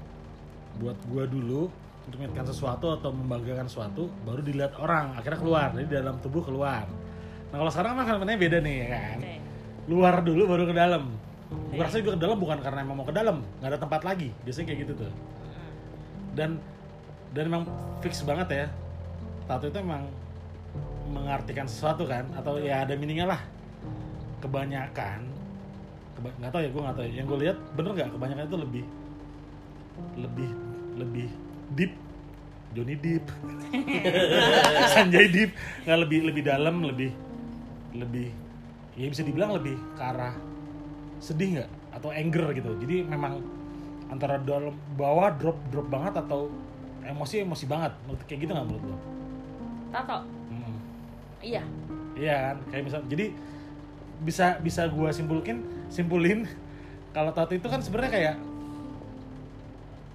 buat gua dulu untuk mengingatkan sesuatu atau membanggakan sesuatu baru dilihat orang akhirnya keluar. Jadi dalam tubuh keluar. Nah kalau sekarang kan sebenarnya beda nih ya kan? Luar dulu baru ke dalam gue Iya. rasa juga ke dalam bukan karena emang mau ke dalam nggak ada tempat lagi. Biasanya kayak gitu tuh. Dan dan emang fix banget ya. Tato itu emang mengartikan sesuatu kan atau ya ada meaningnya lah. Kebanyakan keba- nggak tahu ya gue nggak tahu ya. yang gue lihat bener nggak? Kebanyakan itu lebih lebih lebih deep. Johnny Deep Sanjay Deep nggak lebih lebih dalam lebih lebih ya bisa dibilang lebih ke arah sedih nggak? Atau anger gitu? Jadi memang antara dalam bawah drop drop banget atau emosi emosi banget. Menurut kayak gitu nggak menurut lo? tato. Hmm. iya. Iya kan? Kayak misal jadi bisa bisa gua simpulkin simpulin kalau tato itu kan sebenarnya kayak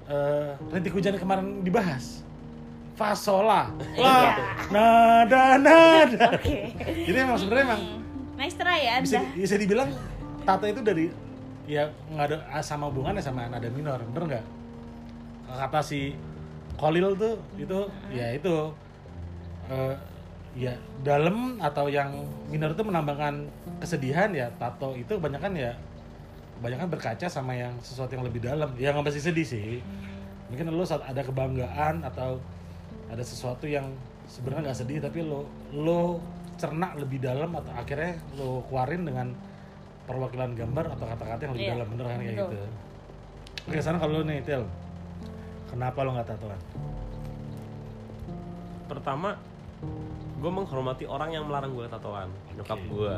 eh rintik hujan kemarin dibahas. Fasola. Wah nada nada. Jadi emang sebenarnya emang nice try ya bisa bisa dibilang tato itu dari ya nggak ada sama hubungannya sama nada minor bener nggak? Kata si Kolil tuh itu ya itu eh, ya dalam atau yang minor itu menambahkan kesedihan ya tato itu kebanyakan ya kebanyakan berkaca sama yang sesuatu yang lebih dalam. Ya nggak pasti sedih sih. Mungkin lo saat ada kebanggaan atau ada sesuatu yang sebenarnya nggak sedih tapi lo lo cerna lebih dalam atau akhirnya lo keluarin dengan perwakilan gambar atau kata-kata yang lebih Iya, dalam bener kan kayak gitu. Oke sekarang kalau lo nih Til. Kenapa lo nggak tatoan? Pertama gue menghormati orang yang melarang gue tatoan nyokap Oke. gue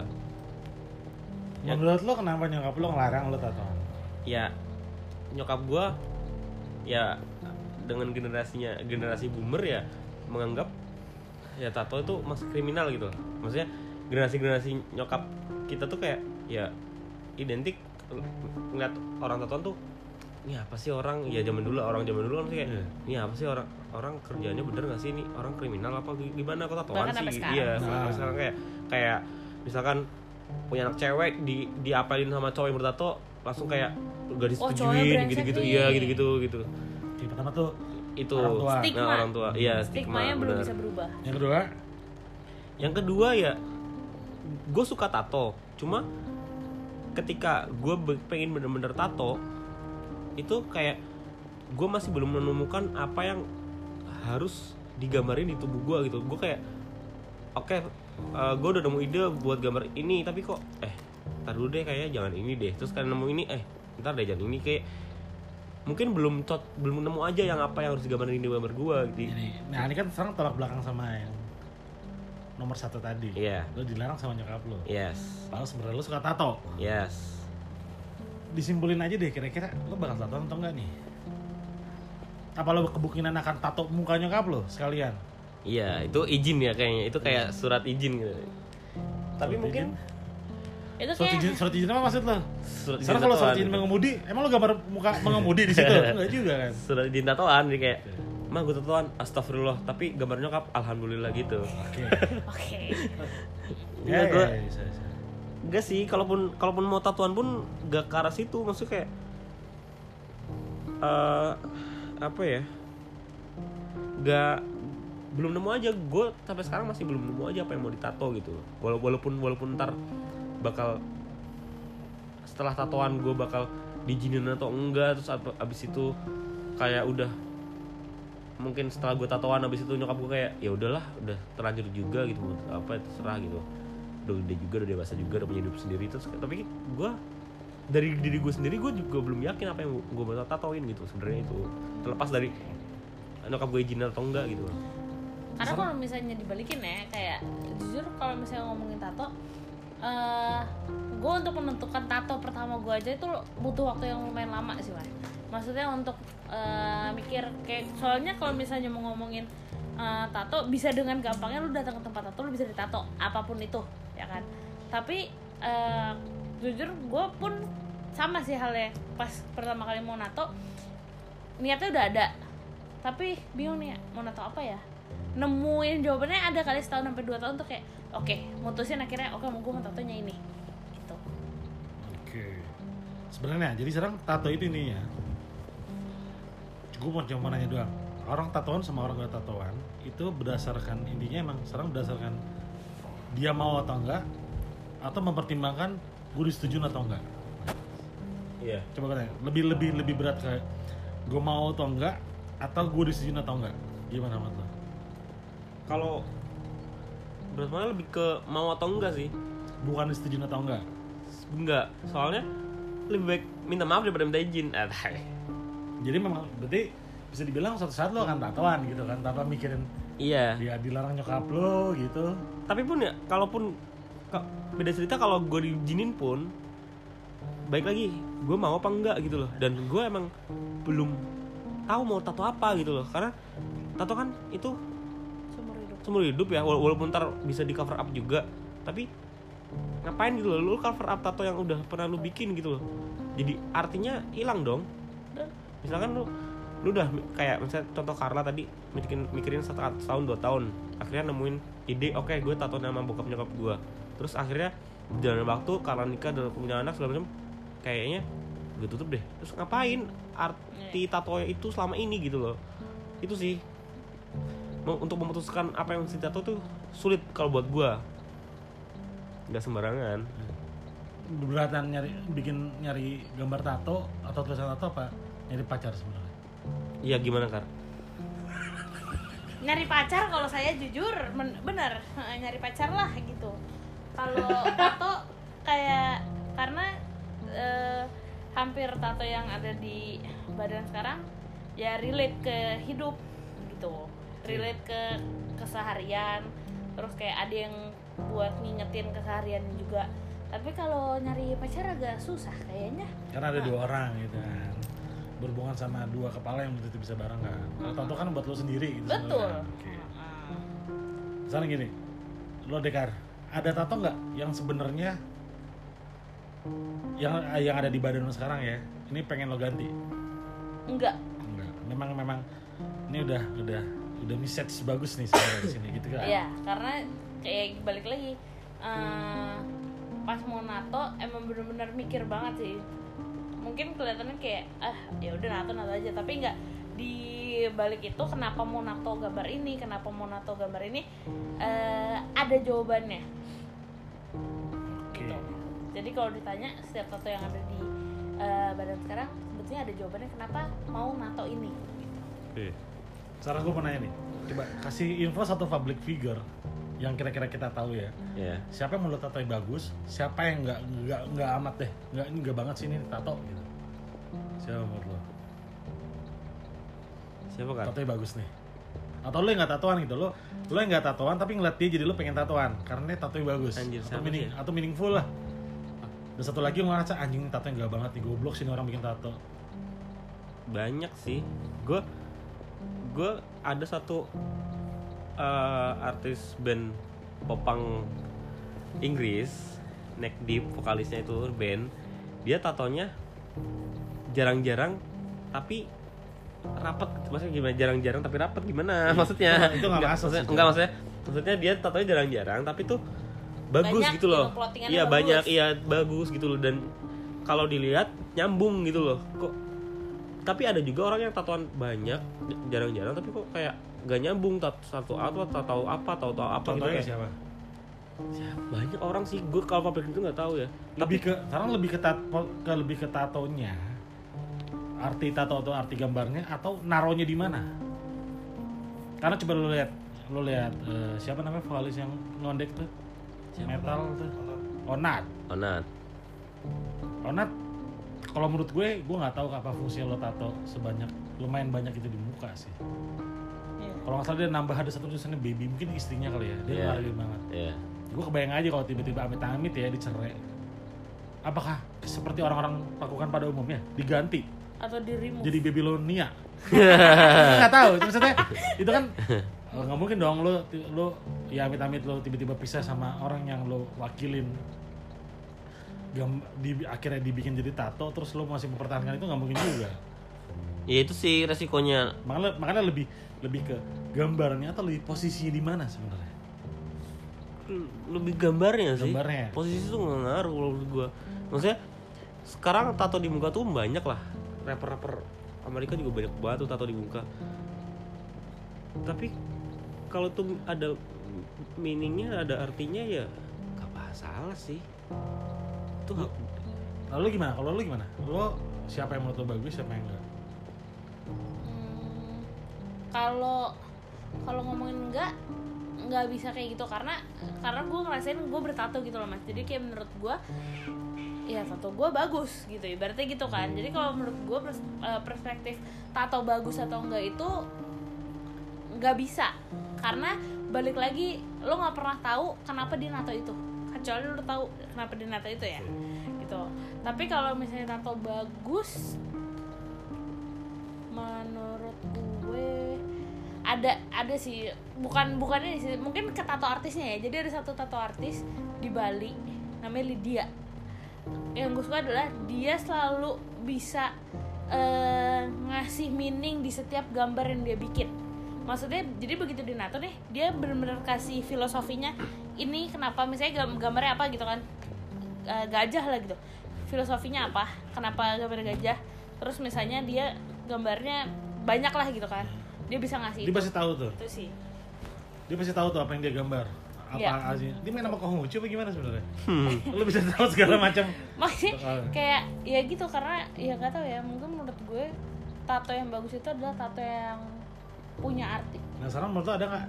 Ya. menurut lo kenapa nyokap lo ngelarang lo tatoan? Ya nyokap gue ya dengan generasinya generasi boomer ya menganggap ya tato itu masih kriminal gitu. Maksudnya generasi generasi nyokap kita tuh kayak ya identik. Ngeliat orang tatoan tuh ini apa sih orang? Ya zaman dulu orang zaman dulu kan sih kayak Iya. ini apa sih orang orang kerjanya bener gak sih? Ini orang kriminal apa gi- gimana kok tatoan sih? sekarang. iya Nah. sekarang kayak kayak misalkan punya anak cewek di diapalin sama cowok yang bertato langsung kayak gak Oh, disetujuin brengsek gitu-gitu. iya gitu-gitu gitu. Yang pertama tuh itu. Orang tua. Stigma. nah, orang tua. Iya stigma stigmanya belum bener. bisa berubah. Yang kedua? Yang kedua ya gue suka tato. Cuma ketika gue pengen bener-bener tato itu kayak gue masih belum menemukan apa yang harus digambarin di tubuh gue gitu. Gue kayak oke gue udah nemu ide buat gambar ini tapi kok eh ntar dulu deh kayaknya jangan ini deh. Terus kalian nemu ini eh ntar deh jangan ini. Kayak mungkin belum tot belum nemu aja yang apa yang harus digambarin di gambar gue gitu nah ini kan sekarang tolak belakang sama yang nomor satu tadi. Iya. lo dilarang sama nyokap lo. Yes. Padahal sebenarnya lo suka tato. Yes. Disimpulin aja deh kira-kira lo bakal tato atau enggak nih? Apa lo kemungkinan akan tato muka nyokap lo sekalian? Iya, itu izin ya kayaknya. Itu kayak surat izin gitu. Tapi Surat mungkin itu surat izin surat izin apa maksud lo? Surat izin kalau surat izin gitu. mengemudi emang lo gambar muka mengemudi di situ? Enggak juga kan? Surat izin tatoan kayak Mah gue tatoan, astagfirullah. Tapi gambar nyokap, alhamdulillah gitu. Oke. Oke. Ya, Iya, ya, gua- ya, bisa, bisa. Enggak sih, kalaupun kalaupun mau tatuan pun gak ke arah situ. Maksudnya kayak eh Apa ya? Gak belum nemu aja. Gue sampai sekarang masih belum nemu aja apa yang mau ditato gitu. Wala- walaupun walaupun ntar bakal setelah tatoan gue bakal dijinin atau enggak terus ab- abis itu kayak udah mungkin setelah gue tatoan abis itu nyokap gue kayak ya udahlah udah terlanjur juga gitu mau apa terserah gitu. Udah gede juga udah dewasa juga udah punya hidup sendiri terus tapi gue dari diri gue sendiri gue juga belum yakin apa yang gue bakal tatoin gitu sebenarnya itu. Terlepas dari nyokap gue izin atau enggak gitu. Karena kalau misalnya dibalikin ya kayak jujur kalau misalnya ngomongin tato eh gue untuk menentukan tato pertama gue aja itu butuh waktu yang lumayan lama sih Wan. Maksudnya untuk eh, mikir kayak soalnya kalau misalnya mau ngomongin eh, tato bisa dengan gampangnya lu datang ke tempat tato lu bisa ditato apa pun itu ya kan? Tapi eh, jujur gue pun sama sih halnya. Pas pertama kali mau nato niatnya udah ada. Tapi bingung nih mau nato apa ya? Nemuin jawabannya ada kali setahun sampai dua tahun tuh kayak oke mutusin akhirnya oke mau gue mau tatonya ini. Gitu. Oke. Sebenarnya jadi sekarang tato itu intinya. Gue mau cuma nanya doang. Orang tatoan sama orang gak tatoan itu berdasarkan intinya emang sekarang berdasarkan dia mau atau enggak atau mempertimbangkan gue disetujuin atau enggak. Iya. Coba katanya lebih lebih lebih berat kayak gue mau atau enggak atau gue disetujuin atau enggak? Gimana menurut lo? Kalau berat mana lebih ke mau atau enggak sih. Bukan disetujuin atau enggak? Enggak soalnya lebih baik minta maaf daripada minta izin. Tai. Jadi memang berarti bisa dibilang suatu saat lo akan tatoan gitu kan tanpa mikirin iya. dia dilarang nyokap lo gitu. Tapi pun ya kalaupun ka- beda cerita kalau gue diizinin pun baik lagi gue mau apa enggak gitu loh. Dan gue emang belum tahu mau tato apa gitu loh. Karena tato kan itu seumur hidup. seumur hidup ya wala- walaupun ntar bisa di cover up juga. Tapi ngapain gitu loh lu cover up tato yang udah pernah lu bikin gitu loh. Jadi artinya hilang dong. Dan misalkan lu lu udah kayak misalnya contoh Carla tadi mikirin mikirin satu tahun dua tahun. Akhirnya nemuin ide oke gue tato nama bokap nyokap gue terus akhirnya jalan waktu Carla nikah dan punya anak segala macam kayaknya gue tutup deh. Terus ngapain arti tato itu selama ini gitu loh. Itu sih. Mau- untuk memutuskan apa yang mesti tato tuh sulit kalau buat gue nggak sembarangan. Beratan nyari bikin nyari gambar tato atau tulisan tato apa nyari pacar sebenarnya. Iya gimana kar? Nyari pacar kalau saya jujur men- bener Heeh, nyari pacar lah gitu. Kalau tato kayak karena eh, hampir tato yang ada di badan sekarang ya relate ke hidup gitu. Relate ke keseharian terus kayak ada yang buat ngingetin keseharian juga. Tapi kalau nyari pacar agak susah kayaknya. Karena ada dua orang gitu berhubungan sama dua kepala yang begitu bisa bareng kan kalau tato kan buat lo sendiri gitu betul. Heeh. Misalnya gini, lo Dekar, ada tato nggak yang sebenarnya yang yang ada di badan lo sekarang ya? Ini pengen lo ganti? enggak Enggak. Memang memang ini udah udah udah message bagus nih sebenarnya di sini gitu kan? Iya, karena kayak balik lagi eh, pas mau nato emang bener-bener mikir banget sih. Mungkin kelihatannya kayak ah ya udah nato nato aja, tapi nggak di balik itu kenapa mau nato gambar ini, kenapa mau nato gambar ini eh, ada jawabannya. Oke. Gitu. Jadi kalau ditanya setiap tato yang ada di eh, badan sekarang sebetulnya ada jawabannya kenapa mau nato ini. Gitu. Sekarang gue mau nanya nih, coba kasih info satu public figure yang kira-kira kita tahu ya. ya Siapa yang menurut tato yang bagus? Siapa yang nggak nggak nggak amat deh? Nggak ini nggak banget sih ini tato gitu. Siapa menurut lo? siapa kar Tatonya bagus nih. Atau lo yang nggak tatoan gitu lo, lo yang nggak tatoan tapi ngeliat dia jadi lo pengen tatoan karena dia tatonya bagus. Anjir, atau meaning sih ya? atau meaningful lah. Dan satu lagi lo ngerasa anjing tato yang gak banget nih goblok sih orang bikin tato. banyak sih gue gue ada satu eh, artis band popang Inggris Neck Deep vokalisnya itu band dia tatonya jarang-jarang tapi rapat maksudnya gimana? Jarang-jarang tapi rapat gimana? Maksudnya? itu nggak masuk maksudnya, sih, enggak maksudnya maksudnya dia tatonya jarang-jarang tapi tuh bagus Banyak gitu loh. iya bagus. banyak. Iya bagus gitu loh. Dan kalau dilihat nyambung gitu loh. Kok tapi ada juga orang yang tatoan banyak jarang-jarang tapi kok kayak gak nyambung satu atau tato apa tato tato apa gitu Contohnya kayak siapa? banyak orang sih gue kalau public itu nggak tahu ya Lebih ke sekarang lebih ke tato ke lebih ke tatonya. Arti tato atau arti gambarnya atau naronya di mana? Karena coba lo lihat lo lihat eh, siapa namanya vokalis yang ngondek tuh Siapa? metal tuh Onat Onat Onat kalau menurut gue gue nggak tahu apa fungsi lo tato sebanyak lumayan banyak itu di muka sih. Kalau nggak salah dia nambah ada satu tulisannya baby mungkin istrinya kali ya. Dia Iya. ngargain banget. ya gue kebayang aja kalau tiba-tiba amit-amit ya dicerai. Apakah seperti orang-orang lakukan pada umumnya? Diganti. Atau di remove. jadi Babylonia nggak tahu itu maksudnya itu kan oh, nggak mungkin dong lo lo ya amit-amit lo tiba-tiba pisah sama orang yang lo wakilin. Gam, di, akhirnya dibikin jadi tato terus lo masih mempertahankan itu nggak mungkin juga. Ya itu sih resikonya. Makanya makanya lebih lebih ke gambarnya atau lebih posisinya di mana sebenarnya? Lebih gambarnya sih. Gambarnya. posisi itu nggak ngaruh kalau menurut gue maksudnya sekarang tato di muka tuh banyak lah. Rapper-rapper Amerika juga banyak banget tuh tato di muka. Tapi kalau tuh ada meaningnya ada artinya ya gak masalah sih. Itu lalu gimana? Kalau lu gimana? Lo siapa yang menurut lo bagus siapa yang enggak? Hmm, kalau kalau ngomongin enggak nggak bisa kayak gitu. Karena karena gue ngerasain gue bertato gitu loh mas. Jadi kayak menurut gue ya tato gue bagus gitu ibaratnya gitu kan. Jadi kalau menurut gue pers- eh, perspektif tato bagus atau enggak itu nggak bisa. Karena balik lagi lo nggak pernah tahu kenapa dia nato itu. Kecuali lo tahu kenapa dia nato itu ya gitu. Tapi kalau misalnya tato bagus menurut ada ada sih bukan bukan ini sih mungkin ke tato artisnya ya. Jadi ada satu tato artis di Bali namanya Lydia. Yang gue suka adalah dia selalu bisa eh, ngasih meaning di setiap gambar yang dia bikin. Maksudnya jadi begitu di nato nih dia benar-benar kasih filosofinya ini kenapa misalnya gam- gambarnya apa? gitu kan. Eh, gajah lah gitu. Filosofinya apa? Kenapa gambar gajah? Terus misalnya dia gambarnya banyak lah gitu kan dia bisa ngasih dia itu, pasti tahu tuh. Itu sih. Dia pasti tahu tuh apa yang dia gambar. Apa sih dia main sama Konghucu apa gimana sebenarnya? Lu bisa tahu segala macam. Maksudnya kayak ya gitu karena ya gak tahu ya mungkin menurut gue tato yang bagus itu adalah tato yang punya arti. Nah sekarang menurut lu ada nggak?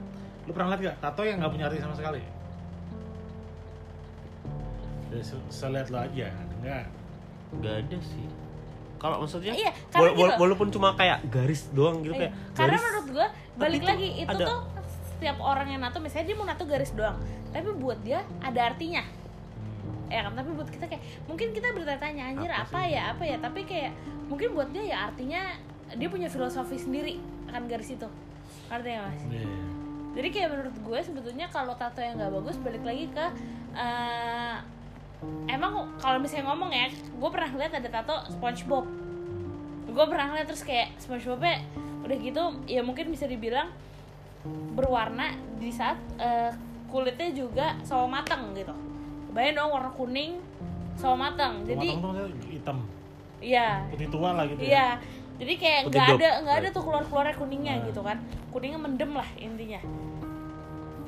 Lu pernah lihat gak tato yang nggak punya arti sama sekali? Ya, lihat lo aja. Enggak nggak ada sih kalau maksudnya Iya, wala- wala- walaupun cuma kayak garis doang gitu Iya. kayak karena garis menurut gue balik lagi itu ada- tuh setiap orang yang nato misalnya dia mau nato garis doang tapi buat dia ada artinya. Ya kan? Tapi buat kita kayak mungkin kita bertanya anjir Apa apa, ya apa ya? Tapi kayak mungkin buat dia ya artinya dia punya filosofi sendiri akan garis itu. Ngerti ya mas? Iya. jadi kayak menurut gue sebetulnya kalau tato yang nggak bagus balik lagi ke eh, emang kalau misalnya ngomong ya gue pernah lihat ada tato SpongeBob gue pernah lihat terus kayak SpongeBobnya udah gitu ya mungkin bisa dibilang berwarna di saat eh, kulitnya juga sawo matang gitu bayang dong warna kuning sawo matang jadi jadi hitam iya putih tua lah gitu ya Iya. Jadi kayak nggak ada nggak ada tuh keluar keluarnya kuningnya Nah. gitu kan. Kuningnya mendem lah intinya.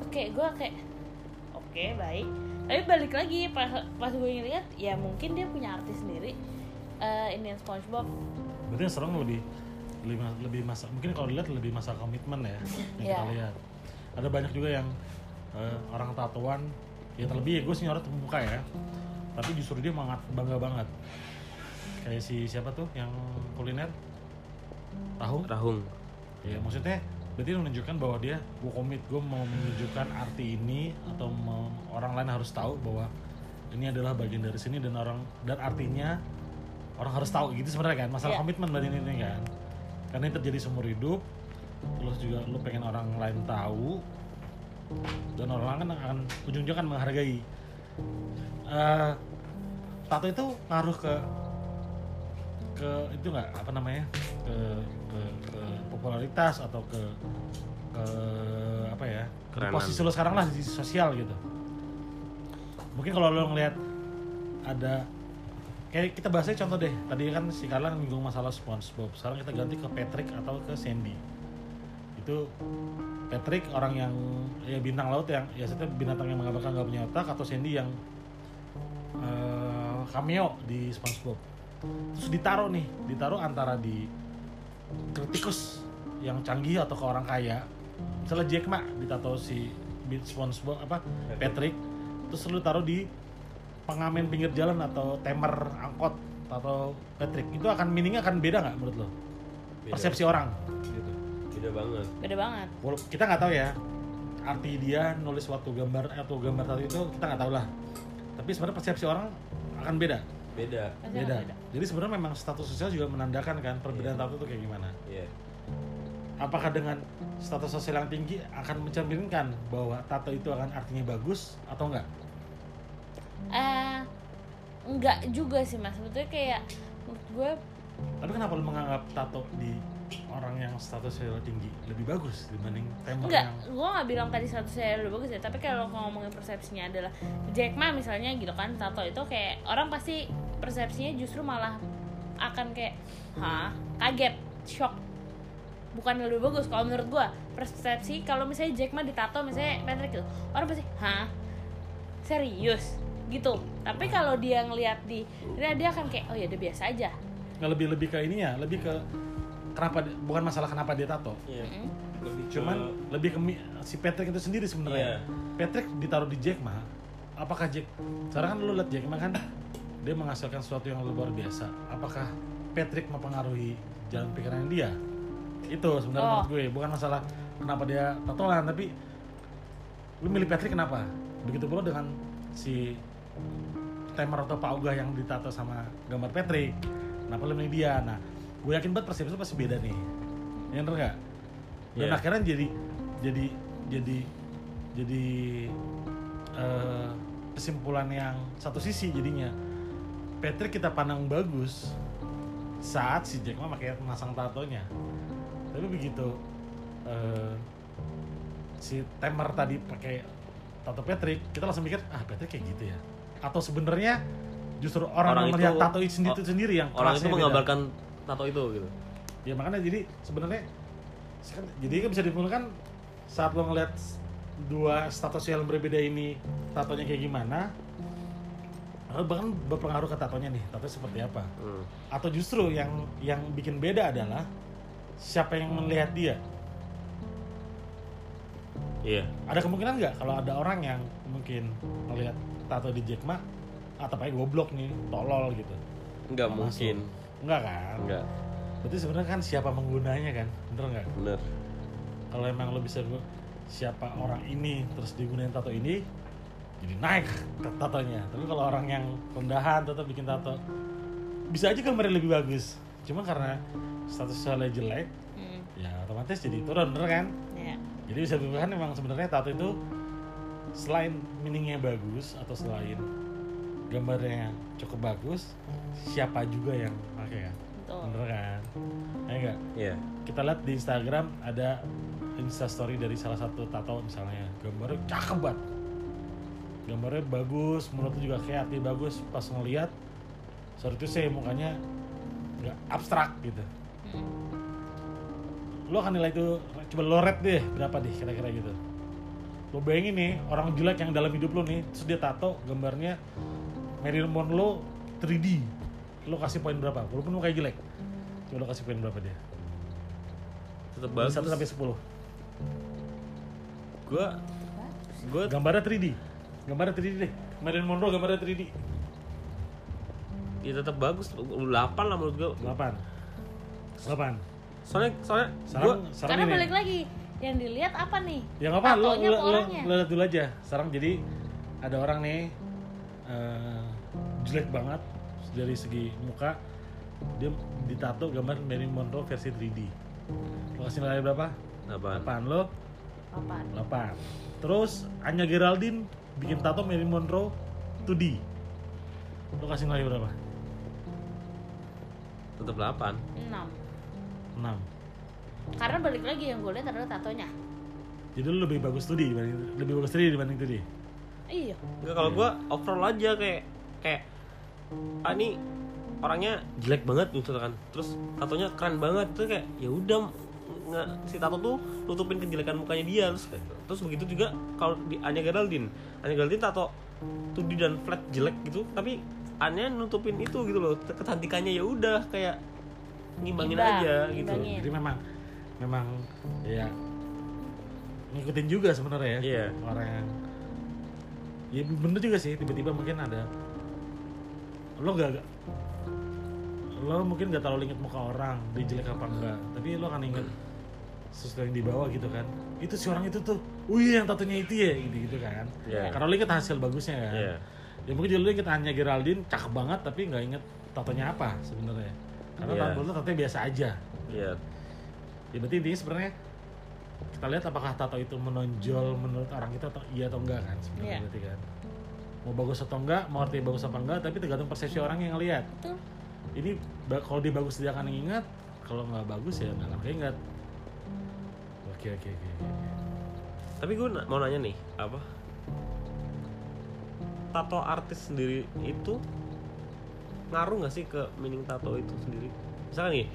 Oke, gue kayak oke baik. Tapi balik lagi pas pas gue ngeliat ya mungkin dia punya artis sendiri. Eh ini yang SpongeBob. berarti yang serem lebih lebih lebih masa mungkin kalau dilihat lebih masa komitmen ya yang kita Iya. lihat ada banyak juga yang eh, orang tatoan ya terlebih ya gue sih nyorot muka ya tapi justru dia banget bangga banget kayak si siapa tuh yang kuliner tahu rahung ya maksudnya berarti menunjukkan bahwa dia gue komit gue mau menunjukkan arti ini atau mau orang lain harus tahu bahwa ini adalah bagian dari sini dan orang dan artinya orang harus tahu gitu sebenarnya kan? Masalah Iya. komitmen berarti ini, kan? Karena ini terjadi seumur hidup terus juga lu pengen orang lain tahu dan orang lain kan akan ujung-ujungnya kan menghargai. Eh, tato itu ngaruh ke ke itu nggak? Apa namanya? Ke, ke ke popularitas atau ke ke apa ya Kerenan. posisi lo sekarang lah di sosial gitu. Mungkin kalau lo ngelihat ada kayak kita bahasnya contoh deh tadi kan si Carla menyinggung masalah SpongeBob sekarang kita ganti ke Patrick atau ke Sandy. Itu Patrick orang yang ya bintang laut yang ya setiap binatang yang mengabarkan nggak punya otak atau Sandy yang eh, cameo di SpongeBob. Terus ditaruh nih ditaruh antara di kritikus yang canggih atau ke orang kaya. Misalnya Jack Ma ditato si SpongeBob apa Patrick. Terus lu taruh di pengamen pinggir jalan atau temer angkot atau Patrick. Itu akan meaningnya akan beda nggak menurut lo Beda. persepsi orang. Gitu. Beda banget. Beda banget. Walaupun kita nggak tahu ya arti dia nulis suatu gambar atau gambar tadi itu kita nggak tahu lah. Tapi sebenarnya persepsi orang akan beda. Beda. Beda. akan Jadi sebenarnya memang status sosial juga menandakan kan perbedaan tato itu kayak gimana. Iya. Apakah dengan status sosial yang tinggi akan mencerminkan bahwa tato itu akan artinya bagus atau enggak? Eh enggak juga sih mas. Sebetulnya kayak menurut gue Tapi kenapa lu menganggap tato di orang yang status sosial tinggi lebih bagus dibanding temer Enggak, yang gue nggak bilang tadi status saya lebih bagus ya Tapi kalau ngomongin persepsinya adalah Jack Ma misalnya gitu kan Tato itu kayak Orang pasti persepsinya justru malah Akan kayak Hah? Kaget Shock Bukan lebih bagus Kalau menurut gue Persepsi Kalau misalnya Jack Ma ditato Misalnya Patrick gitu Orang pasti Hah? Serius? gitu tapi kalau dia ngelihat di dia dia akan kayak oh ya udah biasa aja nggak lebih lebih ke ini ya lebih ke kenapa bukan masalah kenapa dia tato Iya. Mm. Lebih ke- cuman lebih ke si Patrick itu sendiri sebenarnya Iya. Patrick ditaruh di Jack Ma apakah Jack sekarang kan lu lihat Jack Ma kan dia menghasilkan sesuatu yang luar biasa apakah Patrick mempengaruhi jalan pikiran dia itu sebenarnya Oh. menurut gue bukan masalah kenapa dia tatoan tapi lu milih Patrick kenapa? Begitu pula dengan si Temer atau Pak Uga yang ditato sama gambar Patrick kenapa lu milih dia? Nah gue yakin banget persepsi lu pasti beda nih. Ya bener nggak? Dan Iya. akhirnya jadi jadi jadi jadi eh, kesimpulan yang satu sisi jadinya. Patrick kita pandang bagus saat si Jack Ma pakai masang tatonya tapi begitu eh, si Temer tadi pakai tato Patrick kita langsung mikir ah Patrick kayak gitu ya atau sebenarnya justru orang, Orang yang itu- melihat tato itu sendiri, itu sendiri yang orang itu kelasnya beda. menggambarkan tato itu gitu. ya makanya jadi sebenarnya sekarang- jadi kan bisa dipulangkan saat lo ngeliat dua status yang berbeda ini tatonya kayak gimana lalu bahkan berpengaruh ke tatonya nih tato seperti apa Hmm. atau justru yang yang bikin beda adalah siapa yang melihat dia Iya. ada kemungkinan nggak kalau ada orang yang mungkin melihat tato di Jack Ma atau pakai goblok nih tolol gitu Enggak Masuk. mungkin. enggak kan Enggak. berarti sebenarnya kan siapa menggunanya kan bener nggak Bener. kalau emang lo bisa gu- siapa orang ini terus digunain tato ini jadi naik tat- tatonya tapi kalau orang yang rendahan tetap bikin tato bisa aja gambarnya lebih bagus cuma karena status sosialnya jelek Mm, ya otomatis jadi turun bener kan ya. jadi bisa dibilang memang sebenarnya tato itu selain meaningnya bagus atau selain gambarnya cukup bagus siapa juga yang pakai kan Betul. bener kan ya enggak Iya. kita lihat di Instagram ada instastory dari salah satu tato misalnya gambarnya cakep banget gambarnya bagus menurut juga kreatif bagus pas ngeliat sorry itu sih mukanya nggak abstrak gitu. Lo akan nilai itu coba lo rate deh berapa deh kira-kira gitu. Lo bayangin nih orang jelek yang dalam hidup lo nih terus dia tato gambarnya Marilyn Monroe 3D lo kasih poin berapa? Walaupun mukanya jelek. Coba lo kasih poin berapa dia? Tetap bagus. 1 sampai 10 Gua gua gambarnya 3D gambarnya 3D deh. Marilyn Monroe gambarnya 3D ya tetap bagus. 8 lah menurut gua. 8 8 Soalnya soalnya gua sekarang sekarang Karena ini balik lagi yang dilihat apa nih? ya nggak apa lo lo, lo, orangnya? lo lihat dulu aja sekarang jadi ada orang nih eh, jelek banget dari segi muka dia ditato gambar Marilyn Monroe versi 3D lo kasih nilai berapa? apaan? 8 lo Apaan? 8 terus Anya Geraldine bikin tato Marilyn Monroe 2D lo kasih nilai berapa? Tetap 8. 6 6 Karena balik lagi yang gue lihat adalah tatonya. jadi lo lebih bagus 2D dibanding lebih bagus 3D dibanding 2D Iya. Enggak kalau gua overall aja kayak kayak ah ini orangnya jelek banget misalkan. Terus tatonya keren banget itu kayak ya udah nggak si tato tuh nutupin kejelekan mukanya dia terus terus begitu juga kalau di Anya Geraldine Anya Geraldine tato 2D dan flat jelek gitu tapi Anya nutupin itu gitu loh kecantikannya ya udah kayak ngimbangin Imbang, aja gitu ngimbangin. jadi memang memang ya ngikutin juga sebenarnya ya Iya. orang yang ya bener juga sih tiba-tiba mungkin ada lo gak, gak- lo mungkin gak terlalu inget muka orang dia jelek apa enggak tapi lo akan inget sesuatu yang di bawah gitu kan itu si orang itu tuh wih yang tatonya itu ya gitu gitu kan Iya. karena lo inget hasil bagusnya kan Iya. ya mungkin juga lo inget Anya Geraldine cakep banget tapi nggak inget tatonya apa sebenarnya karena Iya. tato lo tatonya biasa aja iya ya berarti intinya sebenarnya kita lihat apakah tato itu menonjol menurut orang kita atau iya atau enggak kan sebenarnya Iya. berarti kan mau bagus atau enggak mau artinya bagus apa enggak tapi tergantung persepsi orang yang ngelihat Betul. ini kalau dia bagus dia akan ingat kalau nggak bagus ya nggak akan oke oke oke oke. Tapi gue mau nanya nih, apa? Tato artis sendiri itu ngaruh nggak sih ke meaning tato itu sendiri? Misalkan nih,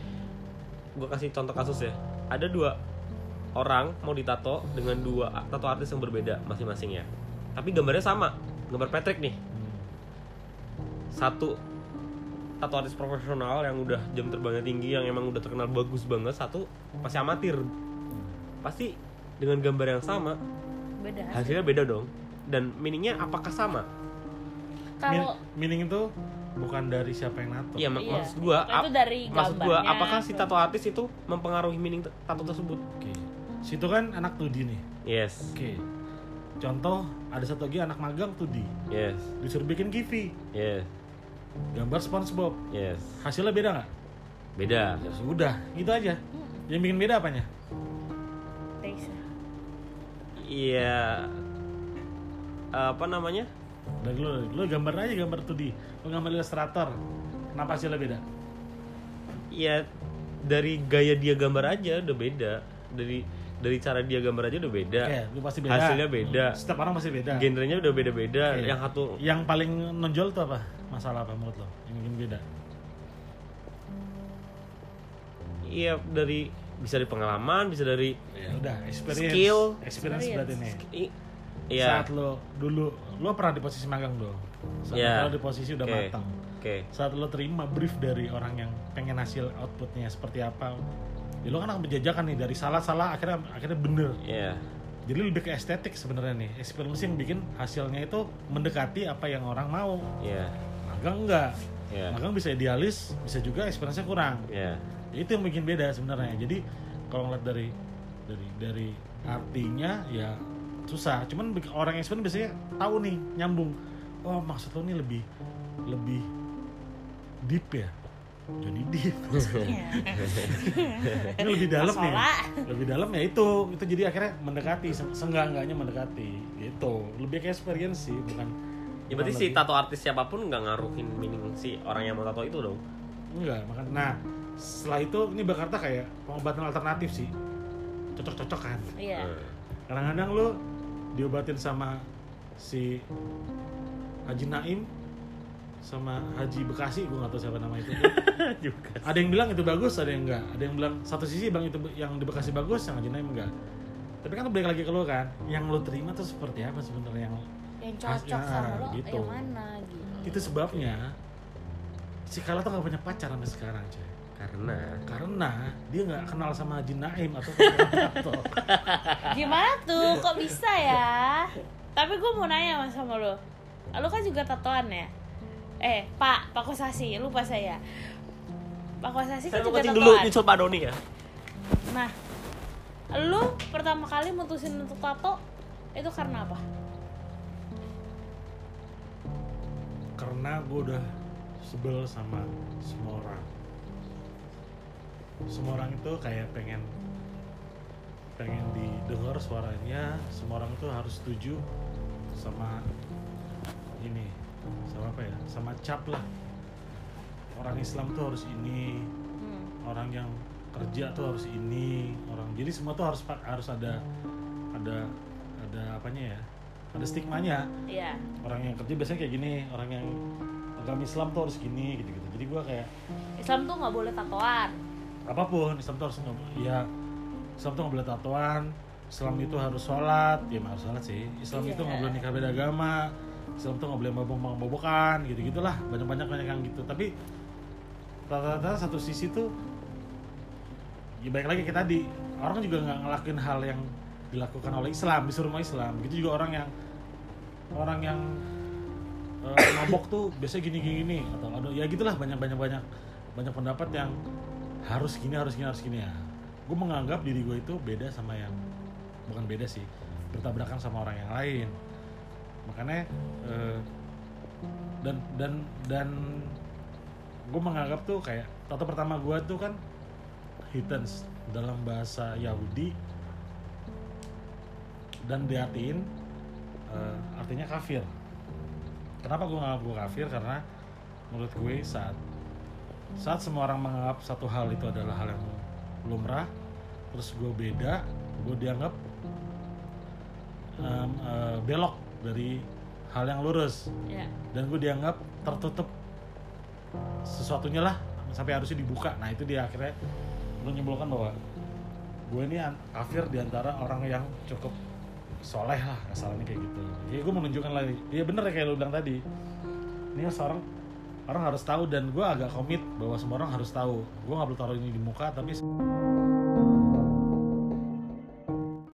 gue kasih contoh kasus ya. Ada dua orang mau ditato dengan dua tato artis yang berbeda masing-masing ya. Tapi gambarnya sama, gambar Patrick nih. Satu tato artis profesional yang udah jam terbangnya tinggi yang emang udah terkenal bagus banget satu pasti amatir pasti dengan gambar yang sama beda hasilnya beda dong dan meaningnya apakah sama kalau meaning itu bukan dari siapa yang nato. Iya mak- Iya. maksud gua Itu dari maksud gua gambarnya. apakah si tato artis itu mempengaruhi meaning tato tersebut? Oke. Situ kan anak 2D nih. Yes. Oke. Contoh ada satu lagi anak magang 2D yes. Disuruh bikin Givi yes. Gambar SpongeBob. Yes. Hasilnya beda nggak? Beda. Ya sudah gitu aja. Yang bikin beda apanya? Taste iya. Apa namanya dari lo lo gambar aja gambar 2D lo gambar ilustrator. Kenapa hasilnya beda? Ya dari gaya dia gambar aja udah beda. Dari dari cara dia gambar aja udah beda. Lu pasti beda. Hasilnya beda. Setiap orang pasti beda. Genrenya udah beda-beda. Oke. yang satu yang paling nonjol tuh apa? Masalah apa menurut lo? Yang bikin beda? Iya dari bisa dari pengalaman bisa dari ya udah experience. Skill. experience berarti nih iya. Saat lo dulu lo pernah di posisi magang dong? Saat Iya. lo di posisi udah Oke. matang oke. Saat lo terima brief dari orang yang pengen hasil outputnya seperti apa? Ya lo kan akan menjajakan nih dari salah-salah akhirnya akhirnya bener. Iya. Jadi lebih ke estetik sebenarnya nih. Experience yang bikin hasilnya itu mendekati apa yang orang mau. Iya. Magang enggak iya. Magang bisa idealis bisa juga experience-nya kurang. Iya. Ya, itu yang bikin beda sebenarnya. Jadi kalau ngeliat dari dari dari artinya ya susah. Cuman orang experience biasanya tahu nih nyambung. Oh maksud lo nih lebih lebih deep ya? Jadi deep. Ini lebih dalam nih. Lebih dalam ya itu. Itu jadi akhirnya mendekati se- seenggak-enggaknya mendekati. Gitu. Lebih ke experience sih bukan ya berarti si tato artis siapa pun nggak ngaruhin meaning si orang yang mau tato itu dong? Enggak makan nah setelah itu ini Bakarta kayak pengobatan alternatif sih. Cocok-cocok kan? Iya. Hmm. kadang-kadang lu diobatin sama si Haji Naim sama Haji Bekasi gue gak tahu siapa nama itu. Juga ada yang bilang itu bagus ada yang enggak ada yang bilang satu sisi bang itu yang di Bekasi bagus yang Haji Naim enggak tapi kan balik lagi ke lu kan yang lu terima tuh seperti apa sebenarnya? Yang yang cocok Ya, sama lo gitu. yang mana gitu. Itu sebabnya si Kala tuh gak punya pacar sampai sekarang cuy karena karena dia nggak kenal sama Haji Naim atau gimana tuh? Kok bisa ya? Tapi gue mau nanya mas sama lo. Lo kan juga tatoan ya? Eh pak pak kosasi lupa saya. Pak kosasi kan juga kencing dulu tatoan. nyusul Pak Doni ya. Nah lo pertama kali mutusin untuk tato itu karena apa? Karena gue udah sebel sama semua orang semua orang itu kayak pengen pengen didengar suaranya. Semua orang itu harus setuju sama ini sama apa ya? Sama cap lah. Orang Islam tuh harus ini hmm. orang yang kerja tuh harus ini orang jadi semua tuh harus harus ada ada ada apanya ya? Ada stigmanya. Iya. Orang yang kerja biasanya kayak gini orang yang agama Islam tuh harus gini gitu gitu jadi gua kayak Islam tuh nggak boleh tatoan apa pun Islam tuh harus nggak ya Islam tuh nggak boleh tatoan Islam itu harus sholat. Ya harus sholat sih. Islam itu nggak Iya. boleh nikah beda agama. Islam tuh nggak boleh mabok mabokan gitu gitulah banyak banyak banyak yang gitu. Tapi rata-rata satu sisi tuh ya baik lagi kayak tadi. Orang juga nggak ngelakuin hal yang dilakukan oleh Islam disuruh sama Islam. Gitu juga orang yang orang yang eh, mabok tuh biasanya gini gini gini atau ada ya gitulah banyak banyak banyak banyak pendapat yang harus gini harus gini harus gini ya. Gue menganggap diri gue itu beda sama yang bukan beda sih bertabrakan sama orang yang lain. Makanya eh, dan dan dan gue menganggap tuh kayak tato pertama gue tuh kan Hitans dalam bahasa Yahudi. Dan diartiin eh, artinya kafir. Kenapa gue nganggap gue kafir? Karena menurut gue saat saat semua orang menganggap satu hal itu adalah hal yang lumrah terus gue beda gue dianggap em, eh, belok dari hal yang lurus. Ya dan gue dianggap tertutup. Sesuatunya lah sampai harusnya dibuka. Nah itu dia akhirnya lu nyimpulkan bahwa gue ini kafir di antara orang yang cukup soleh lah asalnya kayak gitu. Jadi gue menunjukkan lagi. Iya bener ya kayak lu bilang tadi. Ini seorang orang harus tahu dan gue agak komit bahwa semua orang harus tahu. Gue nggak perlu taruh ini di muka tapi